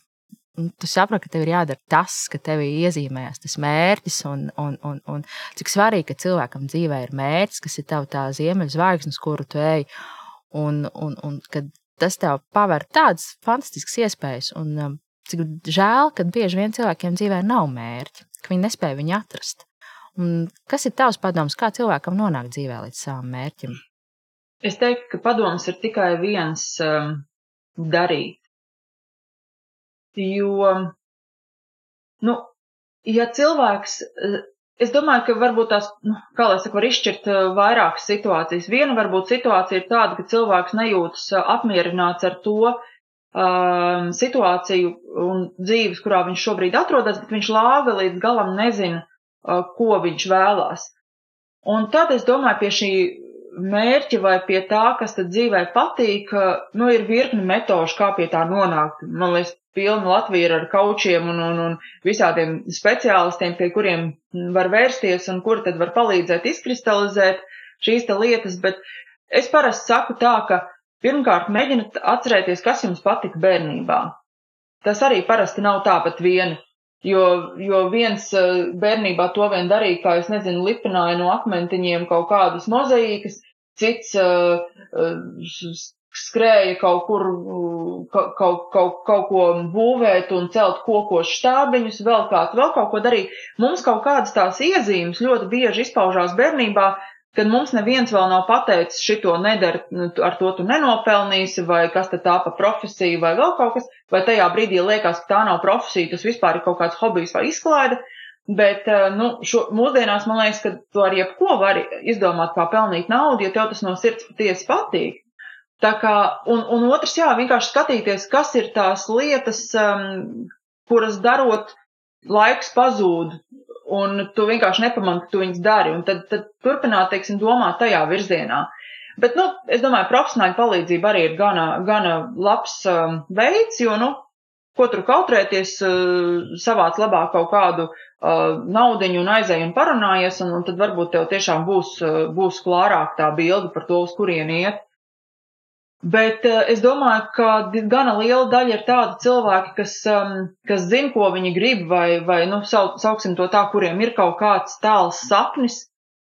Tu saproti, ka tev ir jādara tas, ka tev ir iezīmēts tas mērķis, un, un, un, un cik svarīgi, ka cilvēkam dzīvē ir mērķis, kas ir tava tā ziemeļzvaigznes, kuru tu ej. Un, un, un tas tev paver tādas fantastiskas iespējas, un um, cik žēl, ka bieži vien cilvēkiem dzīvē nav mērķi, ka viņi nespēja viņu atrast. Un kas ir tavs padoms, kā cilvēkam nonākt dzīvē līdz savam mērķim? Es teiktu, ka padoms ir tikai viens um, - darīt. Jo, nu, ja cilvēks, uh, es domāju, ka varbūt tās, nu, kā lai saka, var izšķirt uh, vairākas situācijas. Viena varbūt situācija ir tāda, ka cilvēks nejūtas uh, apmierināts ar to, um, situāciju un dzīves, kurā viņš šobrīd atrodas, bet viņš lāga līdz galam nezina, ko viņš vēlās. Un tad es domāju, pie šī mērķa vai pie tā, kas tad dzīvē patīk, nu, ir virkni metožu, kā pie tā nonākt. Man liekas, pilna Latvija ir ar kaučiem un, un, un visādiem speciālistiem, pie kuriem var vērsties un kur tad var palīdzēt izkristalizēt šīs te lietas, bet es parasti saku tā, ka pirmkārt mēģiniet atcerēties, kas jums patika bērnībā. Tas arī parasti nav tāpat viena. Jo, jo viens eh, bērnībā to vien darīja, kā es nezinu, lipināja no akmentiņiem kaut kādas mozaīkas, cits uh, skrēja kaut kur, kaut, kaut, kaut, kaut ko būvēt un celt kokos štābiņus, vēl kāds vēl kaut ko darīt. Mums kaut kādas tās iezīmes ļoti bieži izpaužās bērnībā, kad mums neviens vēl nav pateicis, šito nedara, ar to tu nenopelnīsi, vai kas tad tā pa profesiju, vai vēl kaut kas, vai tajā brīdī liekas, ka tā nav profesija, tas vispār ir kaut kāds hobijs vai izklaide. Bet, eh, nu, šo, mūsdienās man liekas, ka tu ar jebko vari izdomāt, kā pelnīt naudu, ja tev tas no sirds patiesi patīk. Tā kā, un, un otrs, jā, vienkārši skatīties, kas ir tās lietas, um, kuras darot, laiks pazūd, un tu vienkārši nepamani, ka tu viņus dari, un tad, tad turpināt, teiksim, domāt tajā virzienā. Bet, nu, es domāju, profesionāla palīdzība arī ir gana, gana labs um, veids, jo, nu, ko tur kautrēties, uh, savāc labāk kaut kādu uh, naudiņu un aizēju un parunājies, un, un tad varbūt tev tiešām būs, uh, būs klārāk tā bilde par to, uz kurien iet. Bet uh, es domāju, ka gana liela daļa ir tāda cilvēki, kas, um, kas zina, ko viņi grib, vai, vai nu, sau, sauksim to tā, kuriem ir kaut kāds tāls sapnis,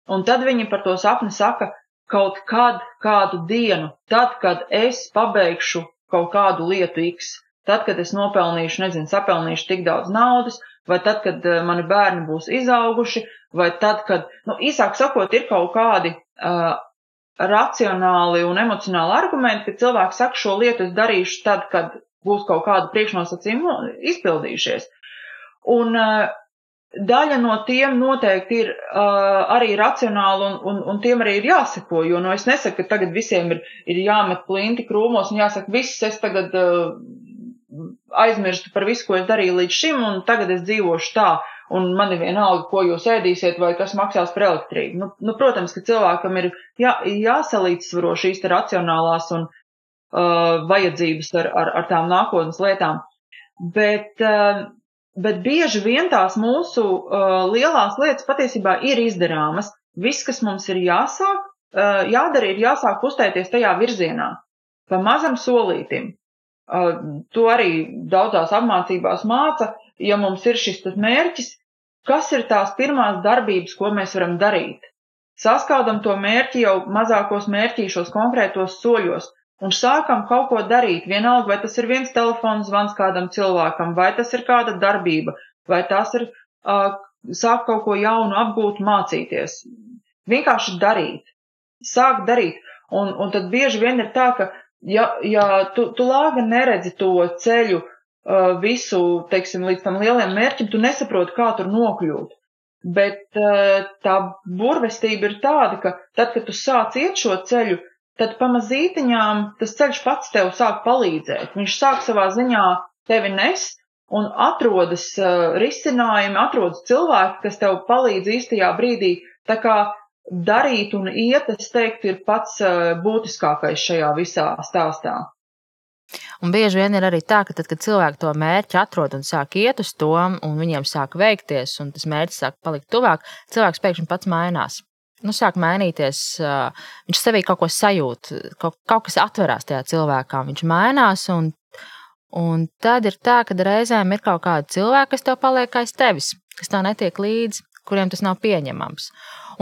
un tad viņi par to sapni saka kaut kad, kādu dienu, tad, kad es pabeigšu kaut kādu lietu X, tad, kad es nopelnīšu, nezinu, sapelnīšu tik daudz naudas, vai tad, kad uh, mani bērni būs izauguši, vai tad, kad, nu, īsāk sakot, ir kaut kādi uh, racionāli un emocionāli argumenti, ka cilvēks saka, šo lietu es darīšu tad, kad būs kaut kāda priekšnosacījuma izpildījušies. Un uh, daļa no tiem noteikti ir uh, arī racionāli un, un, un tiem arī ir jāseko, jo nu, es nesaku, ka tagad visiem ir, ir jāmet plinti krūmos un jāsaka, viss es tagad uh, aizmirstu par visu, ko es darīju līdz šim un tagad es dzīvošu tā un man ir vienalga, ko jūs ēdīsiet vai kas maksās par elektrību. Nu, nu, protams, ka cilvēkam ir jā, jāsalīdzsvaro šīs racionālās un uh, vajadzības ar, ar, ar tām nākotnes lietām. Bet, uh, bet bieži vien tās mūsu uh, lielās lietas patiesībā ir izdarāmas. Viss, kas mums ir jāsāk, uh, jādara, ir jāsāk kustēties tajā virzienā, pa mazam solītim. To arī daudzās apmācībās māca, ja mums ir šis mērķis, kas ir tās pirmās darbības, ko mēs varam darīt. Saskaudam to mērķi jau mazākos mērķīšos konkrētos soļos un sākam kaut ko darīt. Vienalga, vai tas ir viens telefons zvans kādam cilvēkam, vai tas ir kāda darbība, vai tas ir uh, sāk kaut ko jaunu apgūt, mācīties. Vienkārši darīt. Sāk darīt. Un, un tad bieži vien ir tā, ka, ja, ja tu, tu lāga neredzi to ceļu, uh, visu, teiksim, līdz tam lielajam mērķim, tu nesaproti, kā tur nokļūt. Bet uh, tā burvestība ir tāda, ka tad, kad tu sāc iet šo ceļu, tad pamazītiņām tas ceļš pats tev sāk palīdzēt. Viņš sāk savā ziņā tevi nest un atrodas uh, risinājumi, atrodas cilvēki, kas tev palīdz īstajā brīdī. Tā kā darīt un iet, es teiktu, ir pats uh, būtiskākais šajā visā stāstā. Un bieži vien ir arī tā, ka tad, kad cilvēki to mērķi atrod un sāk iet uz to, un viņiem sāk veikties, un tas mērķis sāk palikt tuvāk, cilvēks pēkšņi pats mainās. Nu, sāk mainīties, viņš sevī kaut ko sajūt, kaut, kaut kas atverās tajā cilvēkā, viņš mainās. Un, un tad ir tā, ka reizēm ir kaut kādi cilvēki, kas tev paliek aiz tevis, kas tev netiek līdzi, kuriem tas nav pieņemams.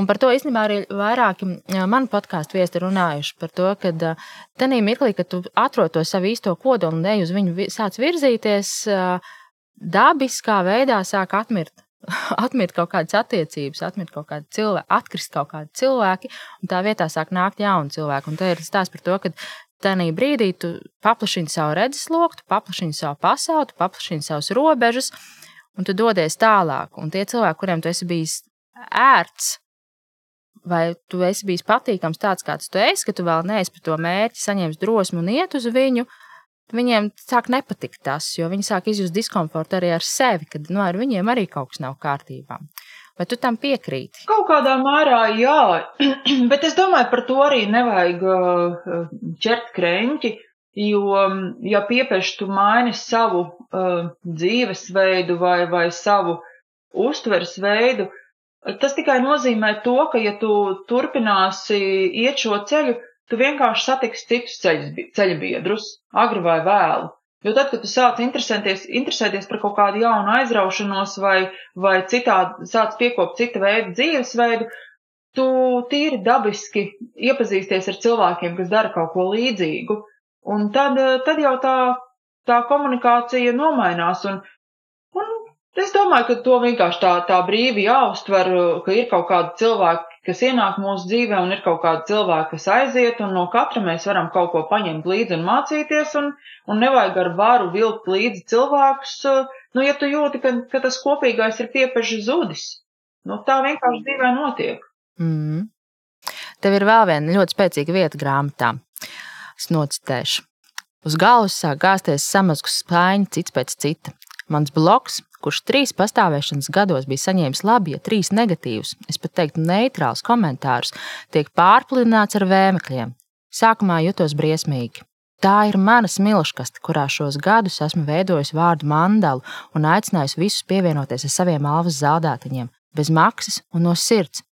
Un par to īstenībā arī vairāki mani podkāstu viesti runājuši par to, ka tajā mirklī, kad tu atrod to savu īsto kodolu un ej uz viņu sāc virzīties, dabiskā veidā sāk atmirt. Atmirt kaut kādas attiecības, atmirt kaut kādi cilvēki, atkrist kaut kādi cilvēki, un tā vietā sāk nākt jauni cilvēki. Un te ir stāsts par to, ka tajā brīdī tu paplašini savu redzesloku, tu paplašini savu pasauli, tu paplašini savus robežas, un tu dodies tālāk. Un tie cilvēki, kuriem tu esi bijis ērts, vai tu esi bijis patīkams tāds, kāds tu esi, ka tu vēl neesi par to mērķi, saņēmis drosmi un iet uz viņu, viņiem sāk nepatikt tas, jo viņi sāk izjust diskomfortu arī ar sevi, kad nu, ar viņiem arī kaut kas nav kārtībā. Vai tu tam piekrīti? Kaut kādā mērā jā, bet es domāju, par to arī nevajag uh, ķert krenķi, jo, ja piepieši tu maini savu uh, dzīvesveidu vai, vai savu uztveres veidu, Tas tikai nozīmē to, ka, ja tu turpināsi iet šo ceļu, tu vienkārši satiksi citus ceļu biedrus, agri vai vēlu. Jo tad, kad tu sāc interesēties, interesēties par kaut kādu jaunu aizraušanos vai, vai citādi sāc piekopt cita veida dzīvesveidu, tu tīri dabiski iepazīsties ar cilvēkiem, kas dara kaut ko līdzīgu. Un tad, tad jau tā, tā komunikācija nomainās. Un, Es domāju, ka to vienkārši tā, tā brīvi jāuztver, ka ir kaut kādi cilvēki, kas ienāk mūsu dzīvē, un ir kaut kādi cilvēki, kas aiziet, un no katra mēs varam kaut ko paņemt līdzi un mācīties, un, un nevajag ar varu vilkt līdzi cilvēkus, nu, ja tu jūti, ka, ka tas kopīgais ir piepeši zudis. Nu, tā vienkārši dzīvē notiek. Mm. Tev ir vēl viena ļoti spēcīga vieta grāmatā. Es nocitēšu. Uz galvas sāk gāzties samazgu spaiņi cits pēc cita. Mans bloks, kurš trīs pastāvēšanas gados bija saņēmis labi, ja trīs negatīvus, es pat teiktu, neitrāls komentārus, tiek pārpludināts ar vēmekļiem. Sākumā jutos briesmīgi. Tā ir mana smilškaste, kurā šos gadus esmu veidojis vārdu mandalu un aicinājis visus pievienoties ar saviem alvas zaudētiņiem, bez maksas un no sirds.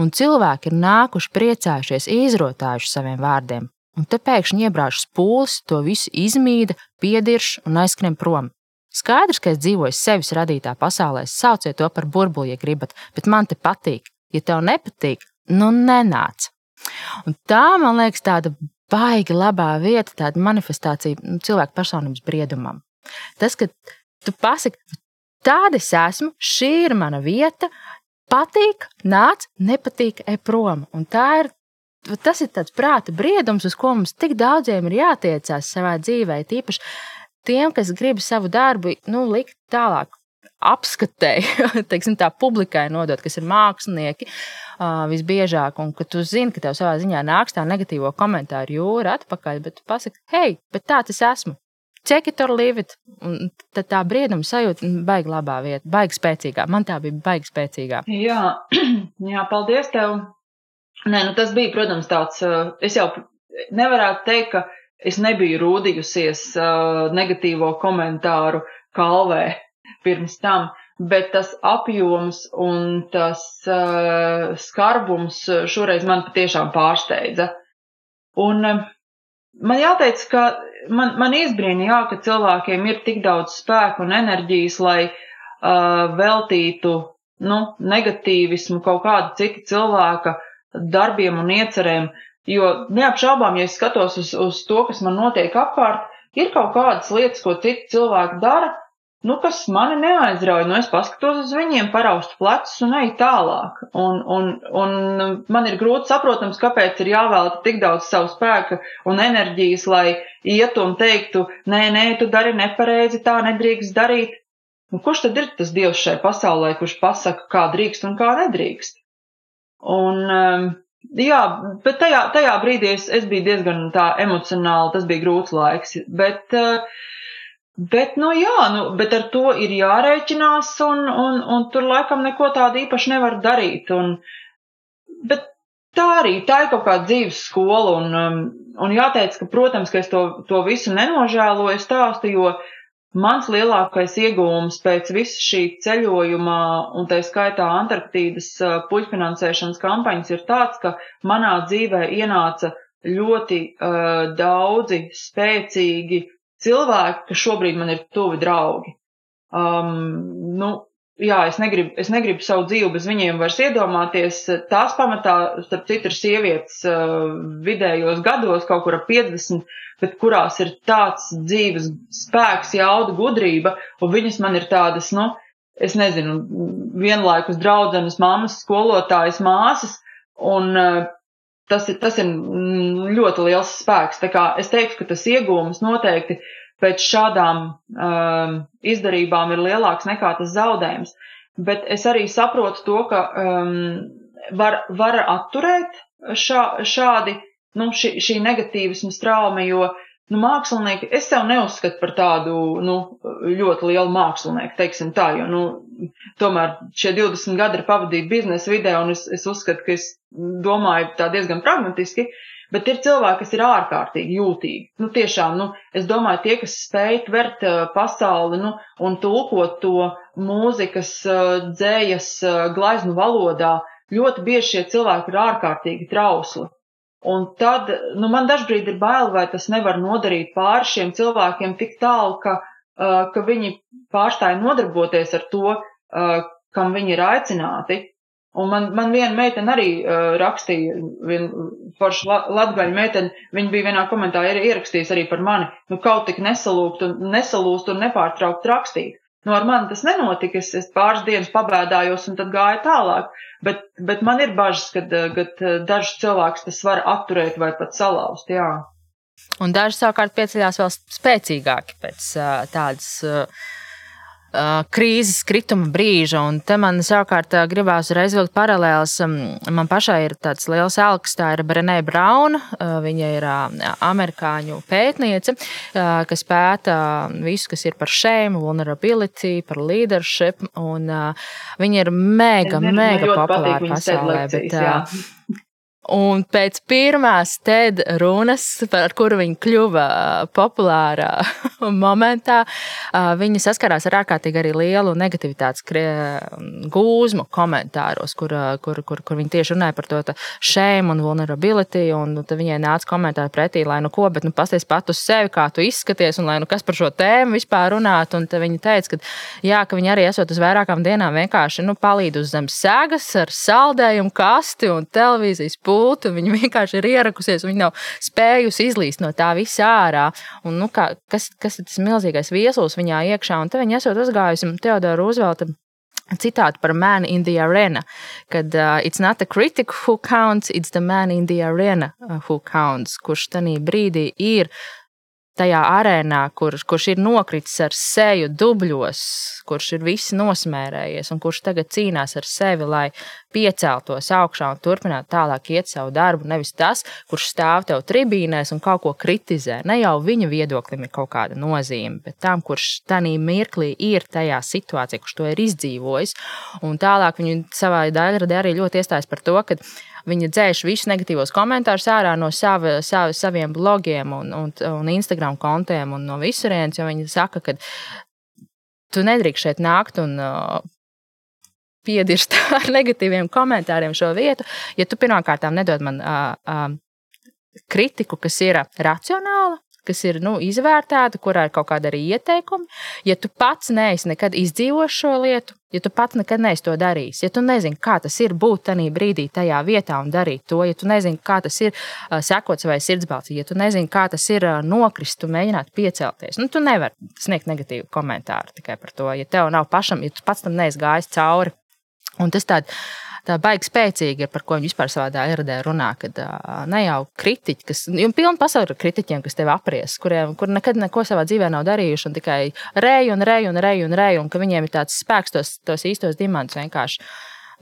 Un cilvēki ir nākuši priecājušies, izrotājuši saviem vārdiem, un te pēkšņi iebrāž spūles, to visu izmīda, piedirš un aizskrien prom. Skaidrs, ka es dzīvoju sevis radītā pasaulē, sauciet to par burbuli, ja gribat, bet man te patīk. Ja tev nepatīk, nu nenāc. Un tā, man liekas, tāda baigi labā vieta, tāda manifestācija nu, cilvēku personības briedumam. Tas, ka tu pasaki, tāda es esmu, šī ir mana vieta, patīk, nāc, nepatīk, ej prom. Un tā ir tas ir tāds prāta briedums, uz ko mums tik daudziem ir jātiecās savā dzīvē. Tīpaši tiem, kas grib savu darbu nu, likt tālāk. Apskatēji, teiksim, tā publikai nodot, kas ir mākslinieki visbiežāk, un ka tu zini, ka tev savā ziņā nāks tā negatīvo komentāru jūra atpakaļ, bet tu pasaki, hei, bet tā tas esmu. Check it or leave it. Un tad tā brieduma sajūta baigi labā vietā, baigi spēcīgā. Man tā bija baigi spēcīgā. Jā, jā paldies tev. Nē, nu tas bija, protams, tāds, es jau nevarētu teikt, ka es nebiju rūdījusies uh, negatīvo komentāru kalvē pirms tam, bet tas apjoms un tas uh, skarbums šoreiz man patiešām pārsteidza. Un uh, man jāteic, ka man, man izbrīna, jā, ka cilvēkiem ir tik daudz spēku un enerģijas, lai uh, veltītu nu, negatīvismu kaut kāda cita cilvēka darbiem un iecerēm, Jo neapšaubām, ja es skatos uz, uz to, kas man notiek apkārt, ir kaut kādas lietas, ko citi cilvēki dara, nu, kas mani neaizrauja. Nu, es paskatos uz viņiem, paraustu plecus un eju tālāk. Un, un, un man ir grūti saprotams, kāpēc ir jāvēlta tik daudz savu spēku un enerģijas, lai ietu un teiktu, nē, nē, tu dari nepareizi, tā nedrīkst darīt. Un kurš tad ir tas dievs šai pasaulē, kurš pasaka, kā drīkst un kā nedrīkst? Un, um, Jā, bet tajā, tajā brīdī es, es biju diezgan tā emocionāli, tas bija grūts laiks. Bet, bet nu jā, nu, bet ar to ir jārēķinās un, un, un tur laikam neko tādu īpaši nevar darīt. Un, bet tā arī, tā ir kaut kāda dzīves skola un, un jāteic, ka, protams, ka es to, to visu nenožēloju stāstu, jo Mans lielākais iegūms pēc visa šī ceļojuma, un tā skaitā Antarktīdas puļfinansēšanas kampaņas, ir tāds, ka manā dzīvē ienāca ļoti uh, daudzi spēcīgi cilvēki, kas šobrīd man ir tuvi draugi. Um, nu, jā, es negribu, es negribu savu dzīvi bez viņiem vairs iedomāties. Tās pamatā, starp citu, ir sievietes uh, vidējos gados, kaut kur ap 50, bet kurās ir tāds dzīves spēks, jauda, gudrība, un viņas man ir tādas, nu, es nezinu, vienlaikus draudzenes, mammas, skolotājas, māsas, un uh, tas ir, tas ir ļoti liels spēks. Tā kā es teiktu, ka tas iegūms noteikti pēc šādām um, izdarībām ir lielāks nekā tas zaudējums. Bet es arī saprotu to, ka um, var, var atturēt šā, šādi, nu, šī, šī negatīvismu straumi, jo, nu, mākslinieki, es sev neuzskatu par tādu, nu, ļoti lielu mākslinieku, teiksim tā, jo, nu, tomēr šie 20 gadi ir pavadīti biznesa vidē, un es, es uzskatu, ka es domāju tā diezgan pragmatiski, uh, Bet ir cilvēki, kas ir ārkārtīgi jūtīgi. Nu, tiešām, nu, es domāju, tie, kas spēj tvert uh, pasauli, nu, un tulkot to mūzikas, uh, dzējas, uh, glaiznu valodā, ļoti bieži šie cilvēki ir ārkārtīgi trausli. Un tad, nu, man dažbrīd ir bail, vai tas nevar nodarīt pāri šiem cilvēkiem tik tālu, ka, ka viņi pārstāja nodarboties ar to, kam viņi ir aicināti. Un man, man viena meitene arī uh, rakstīja, viena forša la, latgaļa meitene, viņa bija vienā komentārā ierakstījusi arī par mani, nu kaut tik nesalūkt un nesalūst un nepārtraukt rakstīt. Nu, ar mani tas nenotika, es, es pāris dienas pabēdājos un tad gāju tālāk, bet, bet man ir bažas, ka dažus cilvēkus tas var atturēt vai pat salauzt, jā. Un daži savukārt pieceļās vēl spēcīgāki pēc uh, tādas Uh, krīzes krituma brīža. Un te man savukārt uh, gribās uzreiz vilkt paralēlus. Um, man pašai ir tāds liels elks, tā ir Brenē Brauna. Uh, viņa ir amerikāņu pētniece, kas pēta visu, kas ir par shame, vulnerability, par leadership. Un viņa ir mega, mega populāra pasaulē. Bet. Un pēc pirmās TED runas, par kuru viņa kļuva populārā momentā, viņa saskarās ar ārkārtīgi arī lielu negativitātes gūzmu komentāros, kur, kur, kur, kur viņa tieši runāja par to shame un vulnerability. Un tad viņai nāca komentāri pretī, lai nu ko, bet nu, pasties pat uz sevi, kā tu izskaties, un lai nu kas par šo tēmu vispār runāt. Un viņa teica, ka, jā, ka viņa arī esot uz vairākām dienām vienkārši nu, palīd uz zemes sēgas ar saldējumu kasti un televīzijas pūli pultu. Viņa vienkārši ir ierakusies, viņa nav spējusi izlīst no tā visa ārā. Un, nu, kā, kas, kas ir tas milzīgais viesulis viņā iekšā? Un te viņa esot uzgājusi Teodora Roosevelta citātu par man in the arena, kad uh, it's not the critic who counts, it's the man in the arena uh, who counts, kurš tajā brīdī ir tajā arēnā, kur, kurš ir nokritis ar seju dubļos, kurš ir visi nosmērējies un kurš tagad cīnās ar sevi, lai pieceltos augšā un turpinātu tālāk iet savu darbu. Nevis tas, kurš stāv tev tribīnēs un kaut ko kritizē. Ne jau viņa viedoklim ir kaut kāda nozīme, bet tam, kurš tajā mirklī ir tajā situācijā, kurš to ir izdzīvojis. Un tālāk viņa savā daļradē arī ļoti iestājas par to, ka Viņa dzēš visus negatīvos komentārus ārā no sava, sava, saviem blogiem un, un, un Instagram kontiem un no visurienes, jo viņa saka, ka tu nedrīkst šeit nākt un uh, piedirst ar negatīviem komentāriem šo vietu, ja tu pirmkārt nedod man uh, uh, kritiku, kas ir racionāla, kas ir nu, izvērtēta, kurā ir kaut kāda arī ieteikumi. Ja tu pats neesi nekad izdzīvojis šo lietu, ja tu pats nekad neesi to darījis, ja tu nezini, kā tas ir būt tajā brīdī, tajā vietā un darīt to, ja tu nezini, kā tas ir uh, sekot savai sirdsbalsī, ja tu nezini, kā tas ir uh, nokrist un mēģināt piecelties, nu, tu nevari sniegt negatīvu komentāru tikai par to, ja tev nav pašam, ja tu pats tam neesi gājis cauri. Un tas tāds tā baigi spēcīgi ir, par ko viņi vispār savā dēļradē runā. Kad ne jau kritiķi, kas, jo pilna pasaule ir kritiķiem, kas tevi apries, kuriem kur nekad neko savā dzīvē nav darījuši un tikai reju un reju un reju un reju, un ka viņiem ir tāds spēks tos, tos īstos diamantus vienkārši.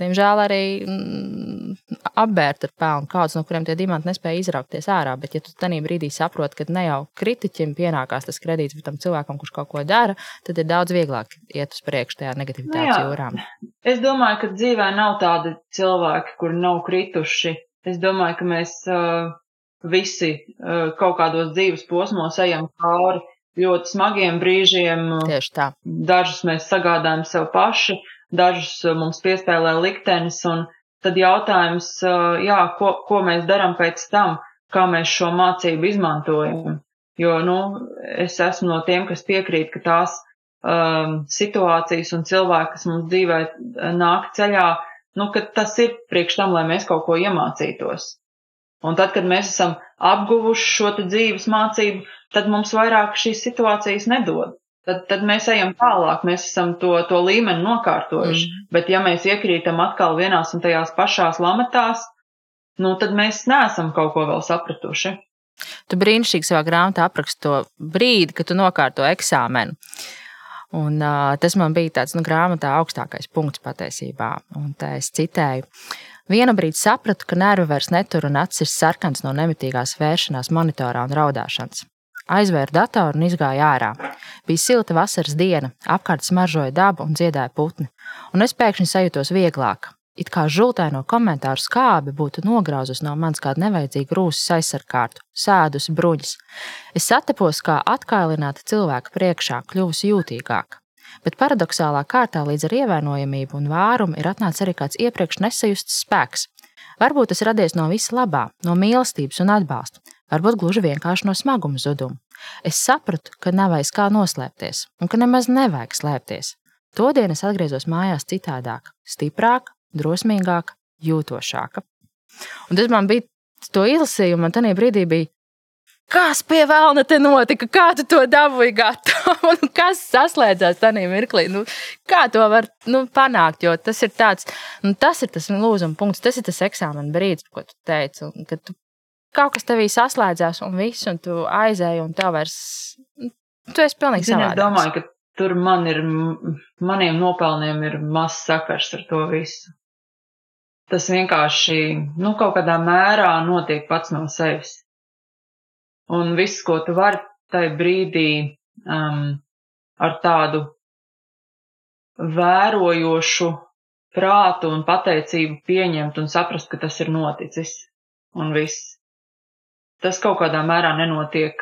Diemžēl arī mm, apbērt ar pelnu, kādus no kuriem tie diamanti nespēja izraukties ārā. Bet, ja tu tajā brīdī saproti, ka ne jau kritiķim pienākās tas kredīts, bet tam cilvēkam, kurš kaut ko dara, tad ir daudz vieglāk iet uz priekšu tajā negativitātes nu, jūrā. Es domāju, ka dzīvē nav tādi cilvēki, kuri nav krituši. Es domāju, ka mēs uh, visi uh, kaut kādos dzīves posmos ejam cauri ļoti smagiem brīžiem. Tieši tā. Dažus mēs sagādājam sev paši, dažus uh, mums piespēlē liktenis, un tad jautājums, uh, jā, ko, ko mēs darām pēc tam, kā mēs šo mācību izmantojam. Jo, nu, es esmu no tiem, kas piekrīt, ka tās um, situācijas un cilvēki, kas mums dzīvē uh, nāk ceļā, nu, ka tas ir priekš tam, lai mēs kaut ko iemācītos. Un tad, kad mēs esam apguvuši šo dzīves mācību, tad mums vairāk šīs situācijas nedod. Tad, tad mēs ejam tālāk, mēs esam to, to līmeni nokārtojuši. Mm. Bet ja mēs iekrītam atkal vienās un tajās pašās lamatās, nu tad mēs neesam kaut ko vēl sapratuši. Tu brīnišķīgi savā grāmatā apraksti to brīdi, kad tu nokārto eksāmenu. Un, uh, tas man bija tāds nu, grāmatā augstākais punkts patiesībā. Un tā es citēju. Vienu brīdi sapratu, ka nervi vairs netur un acis ir sarkans no nemitīgās vēršanās monitorā un raudāšanas. Aizvēru datoru un izgāju ārā. Bija silta vasaras diena, apkārt smaržoja daba un dziedāja putni, un es pēkšņi sajūtos vieglāk. It kā žultaino komentāru skābe būtu nograuzus no manis kādu nevajadzīgu rūsas aizsarkārtu, sēdus bruņas. Es satapos kā atkailināta cilvēka priekšā, kļuvusi jūtīgāka. Bet paradoxālā kārtā līdz ar ievainojamību un vārumu ir atnācis arī kāds iepriekš nesajusts spēks. Varbūt tas radies no visa labā, no mīlestības un atbalsta, varbūt gluži vienkārši no smaguma zuduma. Es sapratu, ka nav aiz kā noslēpties, un ka nemaz nevajag slēpties. Todien es atgriezos mājās citādāk, stiprāka, drosmīgāka, jūtošāka. Un tas man bija, to izlasīju, man tajā brīdī bija, kas pie vēlna te notika, kā tu to dabūji gatavu, kas saslēdzās tajā mirklī. Nu, kā to var nu, panākt, jo tas ir tāds, nu, tas ir tas lūzuma punkts, tas ir tas eksāmena brīdis, ko tu teici, un kad tu kaut kas tevī saslēdzās, un viss, un tu aizēji, un tev vairs. Tu esi pilnīgi savādāk. Es domāju, ka tur man ir, maniem nopelniem ir maz sakars ar to visu. Tas vienkārši, nu, kaut kādā mērā notiek pats no sevis. Un viss, ko tu vari tajā brīdī um, ar tādu vērojošu prātu un pateicību pieņemt un saprast, ka tas ir noticis. Un viss tas kaut kādā mērā nenotiek.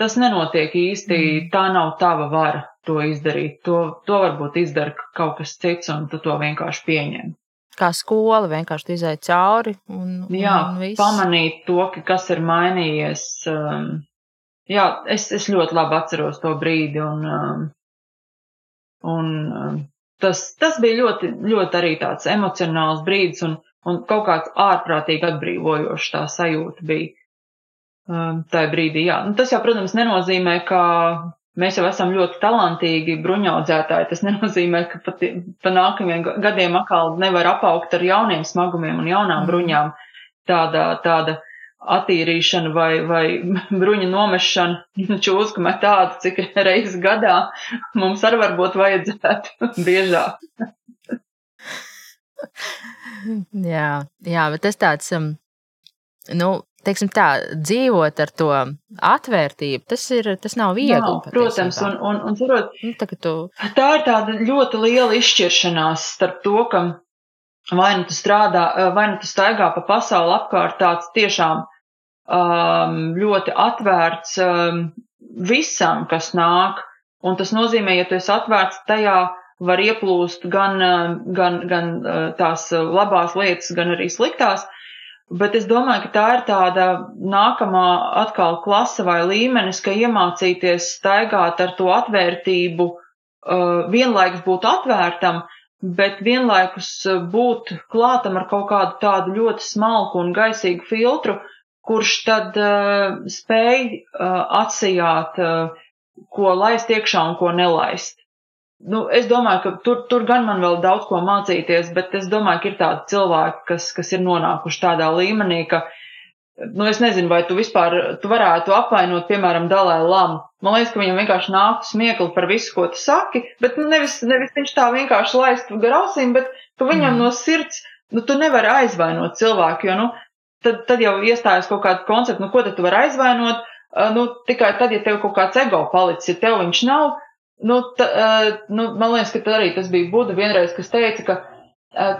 Tas nenotiek īsti, mm. tā nav tava vara to izdarīt. To, to varbūt izdara kaut kas cits, un tu to vienkārši pieņem. Kā skola vienkārši izai cauri. Un, jā, un viss. pamanīt to, ka kas ir mainījies. Um, jā, es, es ļoti labi atceros to brīdi, un, um, un um, tas, tas bija ļoti, ļoti arī tāds emocionāls brīdis, un, un kaut kāds ārprātīgi atbrīvojošs tā sajūta bija. Um, tajā brīdī. Jā. Nu, tas jau, protams, nenozīmē, ka mēs jau esam ļoti talantīgi bruņaudzētāji. Tas nenozīmē, ka pat pa nākamajiem gadiem atkal nevar apaugt ar jauniem smagumiem un jaunām mm. bruņām. Tāda, tāda attīrīšana vai, vai bruņu nomešana čūsku metādu, cik reizes gadā mums arī varbūt vajadzētu biežāk. jā, jā, bet tas tāds, um, nu, teiksim, tā, dzīvot ar to atvērtību, tas, ir, tas nav viegli. Nav, protams, un, un, un cerot, nu, tā, tu... tā ir tāda ļoti liela izšķiršanās starp to, ka vai nu tu strādā, vai nu tu staigā pa pasauli apkārt tāds tiešām um, ļoti atvērts um, visam, kas nāk, un tas nozīmē, ja tu esi atvērts tajā, var ieplūst gan, gan, gan tās labās lietas, gan arī sliktās, uh, Bet es domāju, ka tā ir tāda nākamā atkal klase vai līmenis, ka iemācīties staigāt ar to atvērtību, uh, vienlaikus būt atvērtam, bet vienlaikus uh, būt klātam ar kaut kādu tādu ļoti smalku un gaisīgu filtru, kurš tad uh, spēj atsijāt, ko laist iekšā un ko nelaist. Nu, es domāju, ka tur, tur gan man vēl daudz ko mācīties, bet es domāju, ka ir tādi cilvēki, kas, kas ir nonākuši tādā līmenī, ka, nu, es nezinu, vai tu vispār, tu varētu apvainot, piemēram, Dalai Lamu. Man liekas, ka viņam vienkārši nāktu smiekli par visu, ko tu saki, bet nu, nevis, nevis viņš tā vienkārši laist gar ausīm, bet tu viņam mm. no sirds nu, tu nevari aizvainot cilvēku, jo, nu, tad, tad jau iestājas kaut kāda koncepta, nu, ko tad tu vari aizvainot, nu, tikai tad, ja tev kaut kāds ego palicis, ja tev viņš nav, nu, ta, nu, man liekas, ka arī tas bija Buda vienreiz, kas teica, ka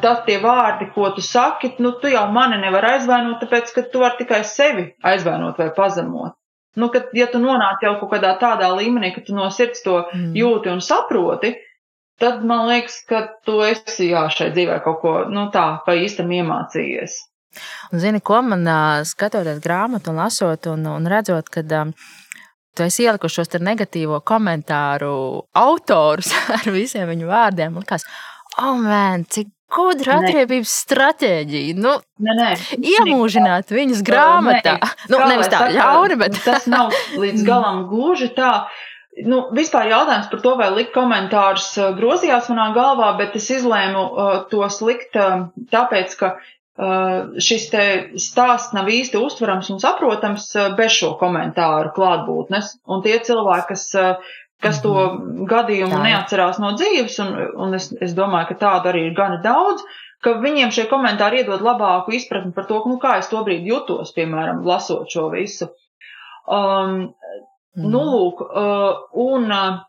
tas tie vārdi, ko tu saki, nu, tu jau mani nevar aizvainot, tāpēc, ka tu vari tikai sevi aizvainot vai pazemot. Nu, kad, ja tu nonāc jau kaut kādā tādā līmenī, ka tu no sirds to mm. jūti un saproti, tad man liekas, ka tu esi jā, šai dzīvē kaut ko, nu, tā, pa īstam iemācījies. Un zini, ko man skatoties grāmatu un lasot un, un redzot, kad um, tu esi ielikuši šos negatīvo komentāru autorus ar visiem viņu vārdiem, likās, oh, man, cik Gudra atriebības stratēģija. Nu, nē, nē, iemūžināt nē. viņas grāmatā. Nē, nu, nevis tā ļauna, bet tas nav līdz galam gluži tā. Nu, vispār jautājums par to, vai likt komentārus grozījās manā galvā, bet es izlēmu uh, tos likt uh, tāpēc, ka šis te stāsts nav īsti uztverams un saprotams uh, bez šo komentāru klātbūtnes. Un tie cilvēki, kas uh, kas to mhm. gadījumu Tā. neatcerās no dzīves, un, un es, es domāju, ka tādu arī ir gana daudz, ka viņiem šie komentāri iedod labāku izpratni par to, nu, kā es to brīdi jutos, piemēram, lasot šo visu. Um, mm. Nu, lūk, uh, un, uh,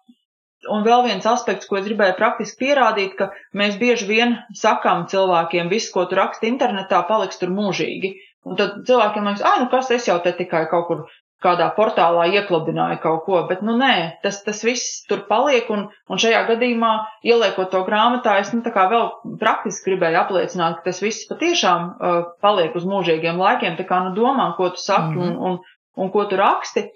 un vēl viens aspekts, ko es gribēju praktiski pierādīt, ka mēs bieži vien sakām cilvēkiem, viss, ko tu raksti internetā, paliks tur mūžīgi. Un tad cilvēkiem liekas, ah, nu kas, es jau te tikai kaut kur kādā portālā ieklabināja kaut ko, bet nu nē, tas, tas viss tur paliek un, un šajā gadījumā ieliekot to grāmatā, es nu tā kā vēl praktiski gribēju apliecināt, ka tas viss patiešām uh, paliek uz mūžīgiem laikiem, tā kā nu domā, ko tu saki mm -hmm. un, un, un ko tu raksti.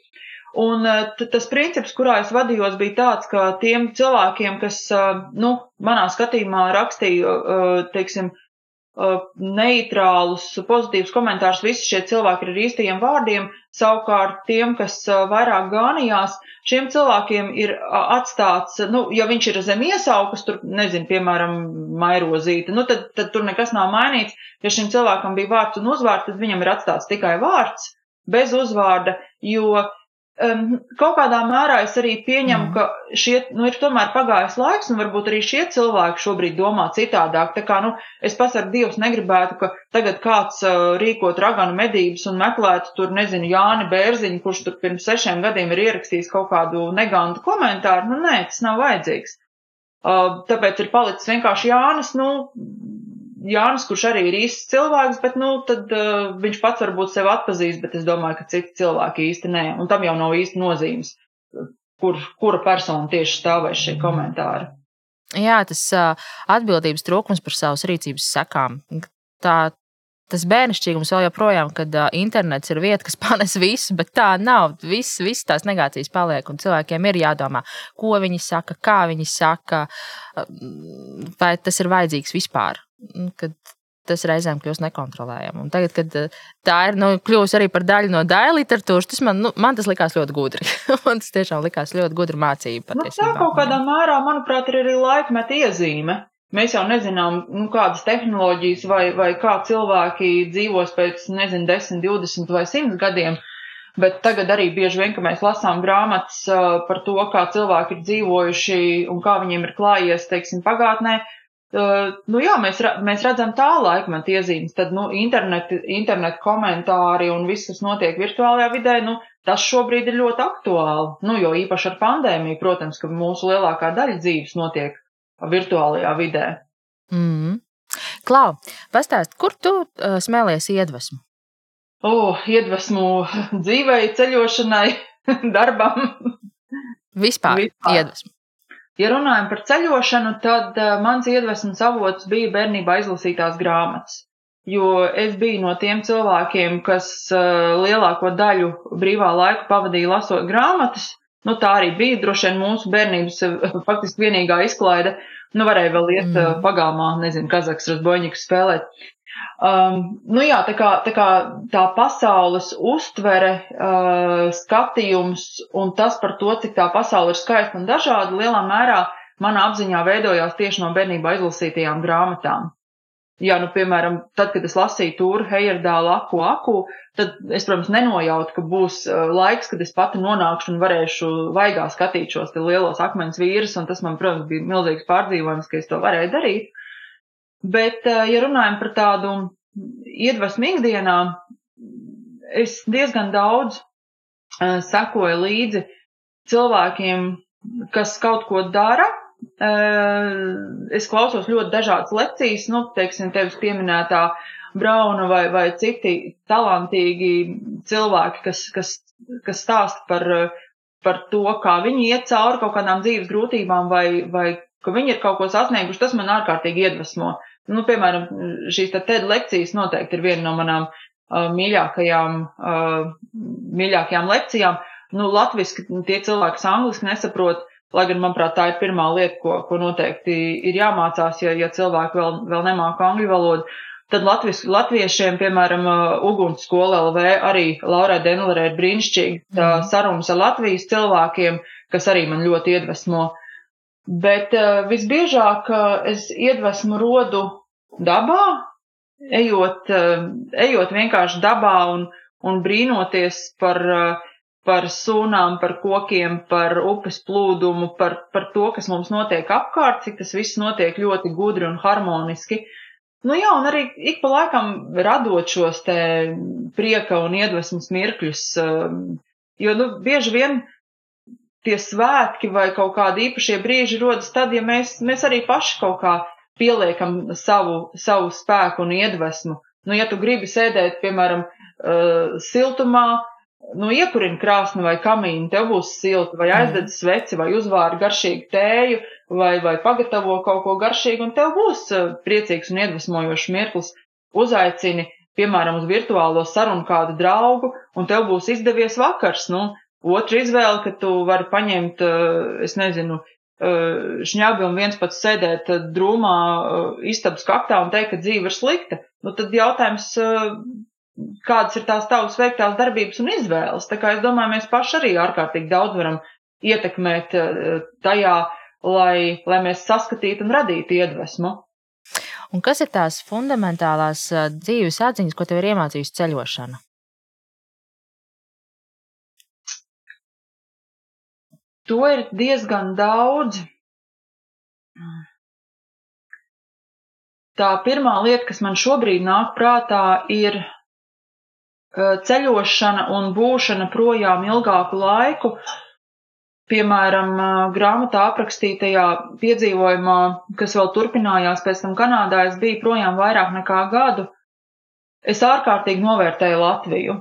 Un uh, tas princips, kurā es vadījos, bija tāds, ka tiem cilvēkiem, kas, uh, nu, manā skatījumā rakstīja, uh, teiksim, Uh, neitrālus, pozitīvus komentārus, visi šie cilvēki ir ar īstajiem vārdiem, savukārt tiem, kas uh, vairāk gānījās, šiem cilvēkiem ir uh, atstāts, nu, ja viņš ir zem iesaukas, tur, nezinu, piemēram, mairozīte, nu, tad, tad tur nekas nav mainīts. Ja šim cilvēkam bija vārds un uzvārds, tad viņam ir atstāts tikai vārds bez uzvārda, jo Um, kaut kādā mērā es arī pieņemu, mm. ka šie, nu, ir tomēr pagājis laiks, un varbūt arī šie cilvēki šobrīd domā citādāk. Tā kā, nu, es pasaku Dievs negribētu, ka tagad kāds uh, rīkot raganu medības un meklētu tur, nezinu, Jāni Bērziņu, kurš tur pirms sešiem gadiem ir ierakstījis kaut kādu negantu komentāru. Nu, nē, tas nav vajadzīgs. Uh, tāpēc ir palicis vienkārši Jānis, nu, Jānis, kurš arī ir īsts cilvēks, bet, nu, tad uh, viņš pats varbūt sevi atpazīst, bet es domāju, ka citi cilvēki īsti nē, un tam jau nav īsti nozīmes, kur, kura persona tieši stāvēs šie komentāri. Jā, tas uh, atbildības trūkums par savas rīcības sekām. Tā, tas bērnišķīgums vēl joprojām, kad uh, internets ir vieta, kas panes visu, bet tā nav. Viss, viss tās negācijas paliek, un cilvēkiem ir jādomā, ko viņi saka, kā viņi saka, vai tas ir vajadzīgs vispār. Nu, kad tas reizēm kļūst nekontrolējami. Un tagad, kad eh, tā ir nu, kļuvusi arī par daļu no daļa literatūras, tas man, nu, man tas likās ļoti gudri. man tas tiešām likās ļoti gudra mācība. Nu, tā kaut kādā mērā, manuprāt, ir arī laikmeta iezīme. Mēs jau nezinām, nu, kādas tehnoloģijas vai, vai kā cilvēki dzīvos pēc, nezinu, 10, 20 vai 100 gadiem. Bet tagad arī bieži vien, kad mēs lasām grāmatas uh, par to, kā cilvēki ir dzīvojuši un kā viņiem ir klājies, teiksim, pagātnē, nu jā, mēs, mēs redzam tā laikmeta iezīmes, tad, nu, internet, internet komentāri un viss, kas notiek virtuālajā vidē, nu, tas šobrīd ir ļoti aktuāli. Nu, jo īpaši ar pandēmiju, protams, ka mūsu lielākā daļa dzīves notiek virtuālajā vidē. Mm. Klau, pastāst, kur tu uh, smēlies iedvesmu? O, oh, iedvesmu dzīvei, ceļošanai, darbam. Vispār, Vispār. iedvesmu. Ja runājam par ceļošanu, tad uh, mans iedvesmas avots bija bērnībā izlasītās grāmatas. Jo es biju no tiem cilvēkiem, kas uh, lielāko daļu brīvā laika pavadīja lasot grāmatas. Nu, tā arī bija droši vien mūsu bērnības uh, faktiski vienīgā izklaide. Nu, varēja vēl iet mm. pagalmā, nezinu, Kazaks, Razboņiks spēlēt. Um, nu jā, tā kā, tā kā tā pasaules uztvere, uh, skatījums un tas par to, cik tā pasaule ir skaista un dažāda, lielā mērā manā apziņā veidojās tieši no bērnībā izlasītajām grāmatām. Jā, nu, piemēram, tad, kad es lasīju Tūru Heyerdālu Aku Aku, tad es, protams, nenojautu, ka būs uh, laiks, kad es pati nonākšu un varēšu vaigā skatīt šos lielos akmens vīrus, un tas man, protams, bija milzīgs pārdzīvojums, ka es to varēju darīt. Bet, ja runājam par tādu iedvesmu ikdienā, es diezgan daudz sekoju līdzi cilvēkiem, kas kaut ko dara. Es klausos ļoti dažādas lekcijas, nu, teiksim, tevis pieminētā Brauna vai, vai citi talantīgi cilvēki, kas, kas, kas stāsta par, par to, kā viņi iet cauri kaut kādām dzīves grūtībām vai, vai ka viņi ir kaut ko sasnieguši, tas man ārkārtīgi iedvesmo. Nu, piemēram, šīs TED lekcijas noteikti ir viena no manām uh, mīļākajām, uh, mīļākajām lekcijām. Nu, latviski tie cilvēki, kas angliski nesaprot, lai gan, manuprāt, tā ir pirmā lieta, ko, ko noteikti ir jāmācās, ja, ja cilvēki vēl, vēl nemāka angļu valodu. Tad latvis, latviešiem, piemēram, Uguns skola LV, arī Laurai Denlerē ir brīnišķīgi mm. sarunas ar Latvijas cilvēkiem, kas arī man ļoti iedvesmo. Bet uh, visbiežāk uh, es iedvesmu rodu dabā, ejot, uh, ejot vienkārši dabā un, un brīnoties par, uh, par sūnām, par kokiem, par upes plūdumu, par, par to, kas mums notiek apkārt, cik tas viss notiek ļoti gudri un harmoniski. Uh, Nu jā, un arī ik pa laikam radot šos te prieka un iedvesmas mirkļus, jo, nu, bieži vien tie svētki vai kaut kādi īpašie brīži rodas tad, ja mēs, mēs arī paši kaut kā pieliekam savu, savu spēku un iedvesmu. Nu, ja tu gribi sēdēt, piemēram, uh, siltumā, nu, iekurina krāsni vai kamīnu, tev būs silti, vai aizdedz sveci, vai uzvāri garšīgu tēju, vai, vai pagatavo kaut ko garšīgu, un tev būs eh, priecīgs un iedvesmojošs mirklis. Uzaicini, piemēram, uz virtuālo sarunu kādu draugu, un tev būs izdevies vakars. Nu, otra izvēle, ka tu vari paņemt, eh, es nezinu, eh, šņābi un viens pats sēdēt drūmā istabas kaktā un teikt, ka dzīve ir slikta. Nu, tad jautājums kādas ir tās tavas veiktās darbības un izvēles. Tā kā es domāju, mēs paši arī ārkārtīgi daudz varam ietekmēt eh, tajā, lai, lai mēs saskatītu un radītu iedvesmu. Un kas ir tās fundamentālās eh, dzīves atziņas, ko tev ir iemācījusi ceļošana? To ir diezgan daudz. Tā pirmā lieta, kas man šobrīd nāk prātā, ir Eh, ceļošana un būšana projām ilgāku laiku, piemēram, eh, grāmatā aprakstītajā piedzīvojumā, kas vēl turpinājās pēc tam Kanādā, es biju projām vairāk nekā gadu. Es ārkārtīgi novērtēju Latviju.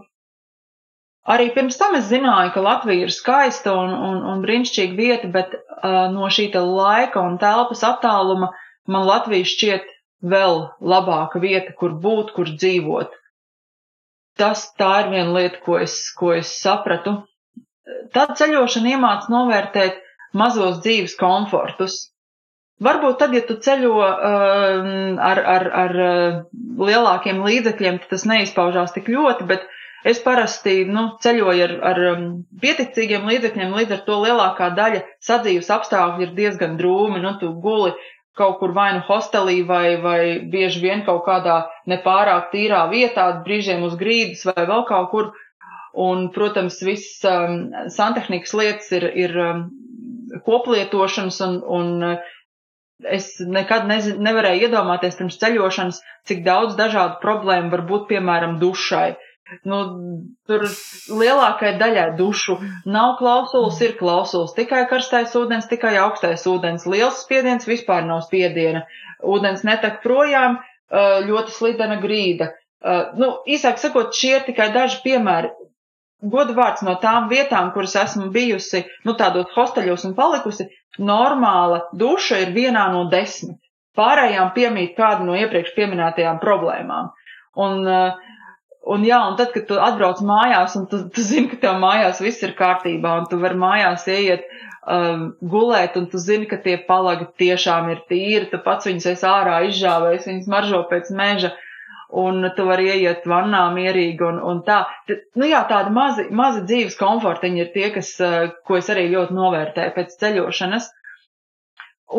Arī pirms tam es zināju, ka Latvija ir skaista un, un, un brīnišķīga vieta, bet uh, no šī laika un telpas attāluma man Latvija šķiet vēl labāka vieta, kur būt, kur dzīvot tas tā ir viena lieta, ko es, ko es sapratu. Tad ceļošana iemāca novērtēt mazos dzīves komfortus. Varbūt tad, ja tu ceļo uh, ar, ar, ar lielākiem līdzekļiem, tas neizpaužās tik ļoti, bet es parasti nu, ceļoju ar, ar um, pieticīgiem līdzekļiem, līdz ar to lielākā daļa sadzīves apstākļi ir diezgan drūmi. Nu, tu guli kaut kur vai nu hostelī vai, vai bieži vien kaut kādā nepārāk tīrā vietā, brīžiem uz grīdas vai vēl kaut kur. Un, protams, viss um, santehnikas lietas ir, ir um, koplietošanas un, un uh, es nekad nezi, nevarēju iedomāties pirms ceļošanas, cik daudz dažādu problēmu var būt, piemēram, dušai. Uh, Nu, tur lielākai daļai dušu nav klausulas, ir klausulas. Tikai karstais ūdens, tikai augstais ūdens. Liels spiediens vispār nav spiediena. Ūdens netek projām, ļoti slidena grīda. Nu, īsāk sakot, šie ir tikai daži piemēri. Godu vārds no tām vietām, kuras esmu bijusi, nu tādos hosteļos un palikusi, normāla duša ir vienā no desmit. Pārējām piemīt kādu no iepriekš pieminētajām problēmām. Un uh, Un jā, un tad, kad tu atbrauc mājās, un tu, tu zini, ka tev mājās viss ir kārtībā, un tu vari mājās ieiet um, gulēt, un tu zini, ka tie palagi tiešām ir tīri, tu pats viņus esi ārā izžāvējis, viņus maržo pēc meža, un tu vari ieiet vannā mierīgi, un, un tā. Nu jā, tādi mazi, mazi dzīves komfortiņi ir tie, kas, uh, ko es arī ļoti novērtēju pēc ceļošanas.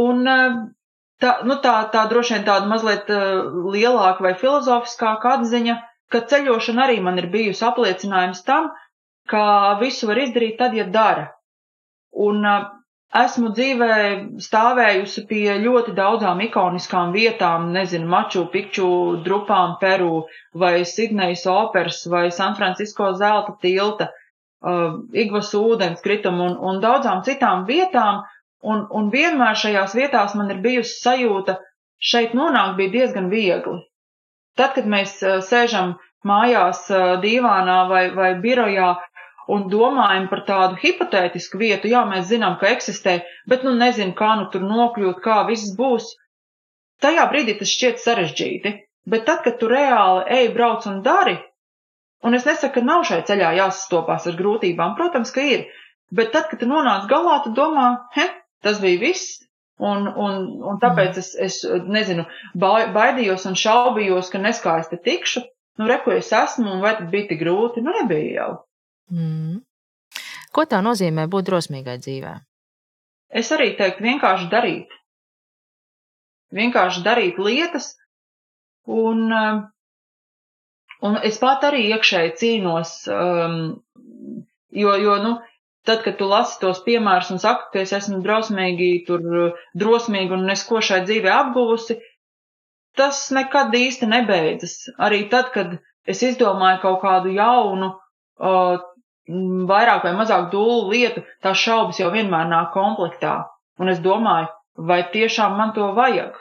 Un uh, tā, nu tā, tā droši vien tāda mazliet uh, lielāka vai filozofiskāka atziņa ka ceļošana arī man ir bijusi apliecinājums tam, ka visu var izdarīt tad, ja dara. Un esmu dzīvē stāvējusi pie ļoti daudzām ikoniskām vietām, nezinu, Maču Pikču drupām Peru vai Sidnejas operas vai San Francisco zelta tilta, uh, Igvas ūdens kritumu un, un daudzām citām vietām, un, un vienmēr šajās vietās man ir bijusi sajūta, šeit nonākt bija diezgan viegli. Tad, kad mēs sēžam mājās dīvānā vai, vai birojā, un domājam par tādu hipotētisku vietu, jā, mēs zinām, ka eksistē, bet nu nezinu, kā nu tur nokļūt, kā viss būs. Tajā brīdī tas šķiet sarežģīti, bet tad, kad tu reāli ej, brauc un dari, un es nesaku, ka nav šai ceļā jāsastopās ar grūtībām, protams, ka ir, bet tad, kad tu nonāc galā, tu domā, he, tas bija viss, Un, un, un tāpēc es, es nezinu, baidījos un šaubījos, ka neskaisti tikšu. Nu, reku es esmu, un vai tad bija tik grūti? Nu, nebija jau. Mm. Ko tā nozīmē būt drosmīgai dzīvē? Es arī teiktu, vienkārši darīt. Vienkārši darīt lietas, un, um, un es pat arī iekšēji cīnos, um, jo, jo, nu, tad, kad tu lasi tos piemērus un saki, ka es esmu drausmīgi, tur drosmīgi un nesko šai dzīvē apguvusi, tas nekad īsti nebeidzas. Arī tad, kad es izdomāju kaut kādu jaunu, uh, vairāk vai mazāk dūlu lietu, tās šaubas jau vienmēr nāk komplektā. Un es domāju, vai tiešām man to vajag?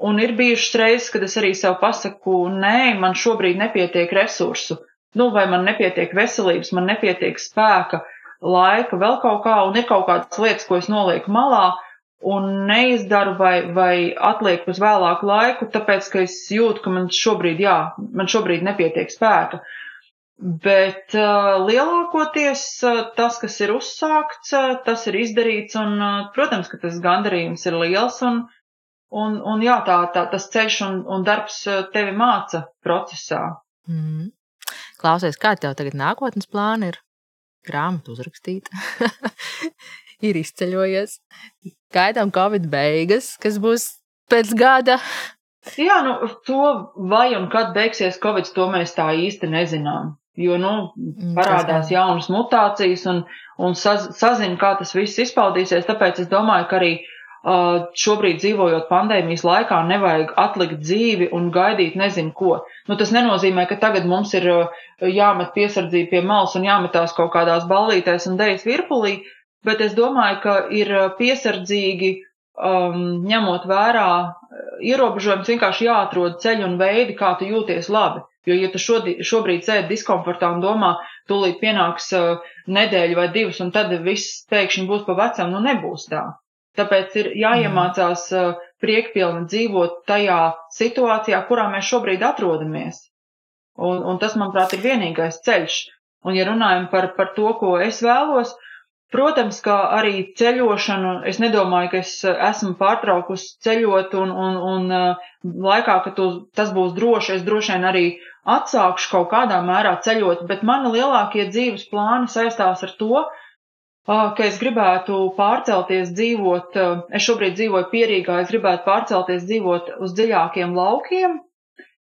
Un ir bijušas reizes, kad es arī sev pasaku, nē, man šobrīd nepietiek resursu, nu, vai man nepietiek veselības, man nepietiek spēka, laika, vēl kaut kā, un ir kaut kādas lietas, ko es nolieku malā, un neizdaru vai, vai atlieku uz vēlāku laiku, tāpēc, ka es jūtu, ka man šobrīd, jā, man šobrīd nepietiek spēka. Bet uh, lielākoties uh, tas, kas ir uzsākts, uh, tas ir izdarīts, un, uh, protams, ka tas gandarījums ir liels, un, un, un jā, tā, tā, tas ceļš un, un darbs tevi māca procesā. Mm. Klausies, kā tev tagad nākotnes plāni ir? Grāmatu uzrakstīt, ir izceļojies, gaidām Covid beigas, kas būs pēc gada. Jā, nu, to vai un kad beigsies Covid, to mēs tā īsti nezinām. Jo, nu, mm, parādās jaunas mutācijas un, un saz, sazina, kā tas viss izpaudīsies. Tāpēc es domāju, ka arī šobrīd dzīvojot pandēmijas laikā nevajag atlikt dzīvi un gaidīt nezinu ko. Nu, tas nenozīmē, ka tagad mums ir jāmet piesardzība pie malas un jāmetās kaut kādās ballītēs un dejas virpulī, bet es domāju, ka ir piesardzīgi um, ņemot vērā ierobežojums, vienkārši jāatrod ceļi un veidi, kā tu jūties labi. Jo, ja tu šodien, šobrīd sēdi diskomfortā un domā, tūlīt pienāks uh, nedēļa vai divas, un tad viss pēkšņi būs pa vecam, nu nebūs tā. Tāpēc ir jāiemācās uh, priekpilni dzīvot tajā situācijā, kurā mēs šobrīd atrodamies. Un, un tas, manuprāt, ir vienīgais ceļš. Un, ja runājam par, par to, ko es vēlos, Protams, kā arī ceļošanu, es nedomāju, ka es esmu pārtraukusi ceļot un, un, un uh, laikā, ka tu, tas būs droši, es droši vien arī atsākšu kaut kādā mērā ceļot, bet mani lielākie dzīves plāni saistās ar to, ka es gribētu pārcelties dzīvot, es šobrīd dzīvoju pierīgā, es gribētu pārcelties dzīvot uz dziļākiem laukiem,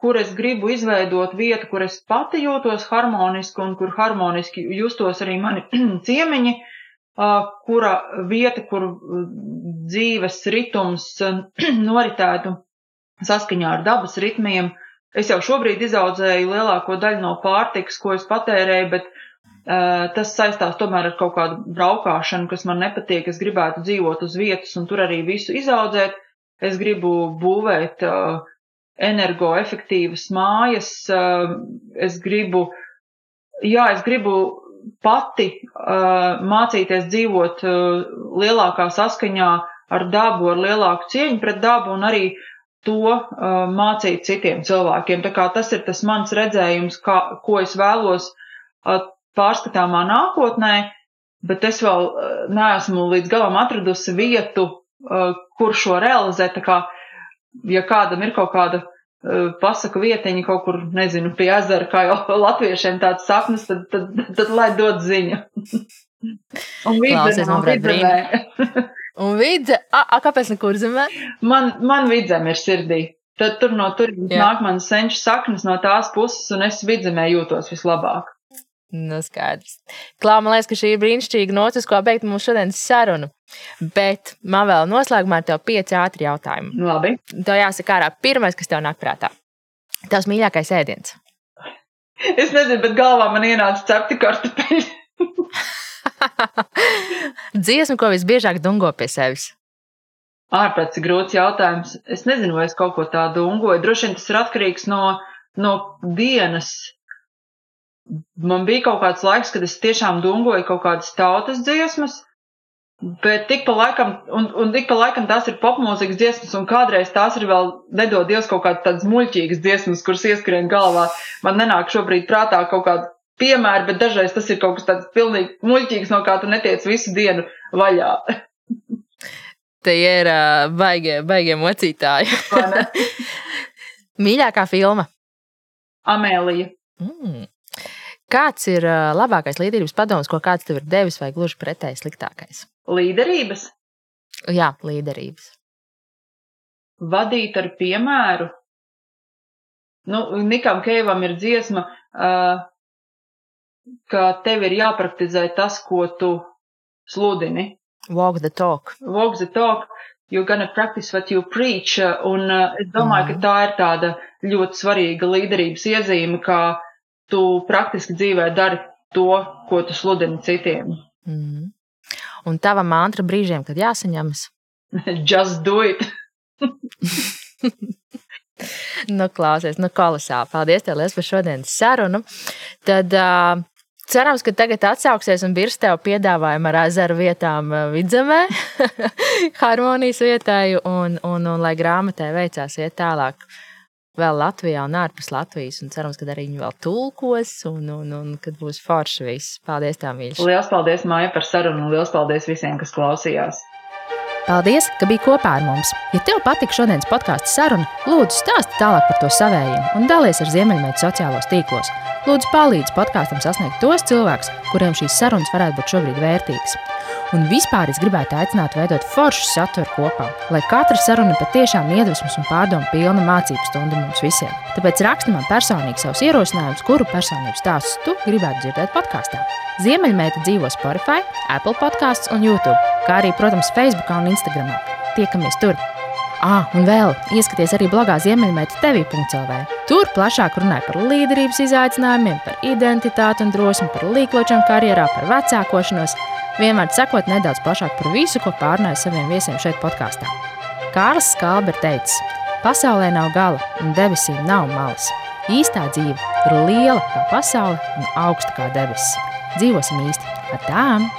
kur es gribu izveidot vietu, kur es pati jūtos harmoniski un kur harmoniski justos arī mani ciemiņi, kura vieta, kur dzīves ritums noritētu saskaņā ar dabas ritmiem, Es jau šobrīd izaudzēju lielāko daļu no pārtikas, ko es patērēju, bet tas saistās tomēr ar kaut kādu braukšanu, kas man nepatīk. Es gribētu dzīvot uz vietas un tur arī visu izaudzēt. Es gribu būvēt uh, energoefektīvas mājas. Uh, es gribu, jā, es gribu pati mācīties dzīvot lielākā saskaņā ar dabu, ar lielāku cieņu pret dabu un arī to uh, mācīt citiem cilvēkiem. Tā kā tas ir tas mans redzējums, kā, ko es vēlos uh, pārskatāmā nākotnē, bet es vēl uh, neesmu līdz galam atradusi vietu, uh, kur šo realizēt. Tā kā, ja kādam ir kaut kāda uh, pasaku vietiņa kaut kur, nezinu, pie ezera, kā jau latviešiem tāds sapnis, tad, tad, tad, tad lai dod ziņu. Un vidzemē, un vidzemē. Un vidze, a, a kāpēc ne kurzemē? Man, man vidzem ir sirdī. Tad tur no turienes nāk manas senču saknes no tās puses, un es vidzemē jūtos vislabāk. Nu, skaidrs. Klā, man liekas, ka šī ir brīnišķīga notis, ko beigt mūsu šodienas sarunu. Bet man vēl noslēgumā ir tev pieci ātri jautājumi. Labi. Tev jāsaka ārā pirmais, kas tev nāk prātā. Tavs mīļākais ēdiens. Es nezinu, bet galvā man ienāca cepti kartupeļi. Dziesma, ko visbiežāk dungo pie sevis. Ārprāts ir grūts jautājums. Es nezinu, vai es kaut ko tādu dungoju. Droši vien tas ir atkarīgs no, no dienas. Man bija kaut kāds laiks, kad es tiešām dungoju kaut kādas tautas dziesmas, bet tik pa laikam, un, un tik pa laikam tās ir popmūzikas dziesmas, un kādreiz tās ir vēl, nedod Dievs, kaut kādas tādas muļķīgas dziesmas, kuras ieskrien galvā. Man nenāk šobrīd prātā kaut kāda piemēra, bet dažreiz tas ir kaut kas tāds pilnīgi muļķīgs, no kā tu netiec visu dienu vaļā. Te ir uh, baigie, baigie mocītāji. Mīļākā filma. Amēlija. Mm. Kāds ir uh, labākais līderības padoms, ko kāds tev ir devis, vai gluži pretēji sliktākais? Līderības. Jā, līderības. Vadīt ar piemēru. Nu, Nikam Keivam ir dziesma, uh, ka tev ir jāpraktizē tas, ko tu sludini. Walk the talk. Walk the talk. You're gonna practice what you preach. Un uh, es domāju, mm. ka tā ir tāda ļoti svarīga līderības iezīme, kā tu praktiski dzīvē dari to, ko tu sludini citiem. Mm. Un tava mantra brīžiem, kad jāsaņemas? Just do it! nu, klausies, nu, kolosāli. Paldies, tev liels par šodienas sarunu. Tad uh, cerams, ka tagad atsauksies un birs tev piedāvājumu ar ezeru vietām vidzemē, harmonijas vietai un, un, un lai grāmatai veicās iet tālāk vēl Latvijā un ārpus Latvijas. Un cerams, ka arī viņi vēl tulkos un, un, un kad būs forši viss. Paldies, tā mīļš. Lielas paldies, Māja, par sarunu un liels paldies visiem, kas klausījās. Paldies, ka biji kopā ar mums! Ja tev patika šodienas podkāstu saruna, lūdzu stāsti tālāk par to savējiem un dalies ar Ziemeļmeitu sociālos tīklos. Lūdzu, palīdzi podkāstam sasniegt tos cilvēkus, kuriem šīs sarunas varētu būt šobrīd vērtīgas. Un vispār es gribētu aicināt veidot foršu saturu kopā, lai katra saruna patiešām iedvesmas un pārdomu pilna mācību stunda mums visiem. Tāpēc raksti man personīgi savus ierosinājumus, kuru personības stāstus tu gribētu dzirdēt podkāstā. Ziemeļmeita dzīvo Spotify, Apple podkāstos un YouTube, kā arī, protams, Facebook un Instagram. Tiekamies tur! Ah, un vēl ieskaties arī blogā Ziemeļmeita TV.CLV. Tur plašāk runāja par līderības izaicinājumiem, par identitāti un drosmi, par līkločiem karjerā, par vecākošanos. Vienmēr sakot nedaudz plašāk par visu, ko pārnāja saviem viesiem šeit podkāstā. Kārlis Skalbe ir teicis, pasaulē nav gala un debesīm nav malas. Īstā dzīve ir liela kā pasaule un augsta kā debesis. Dzīvosim īsti ar tām!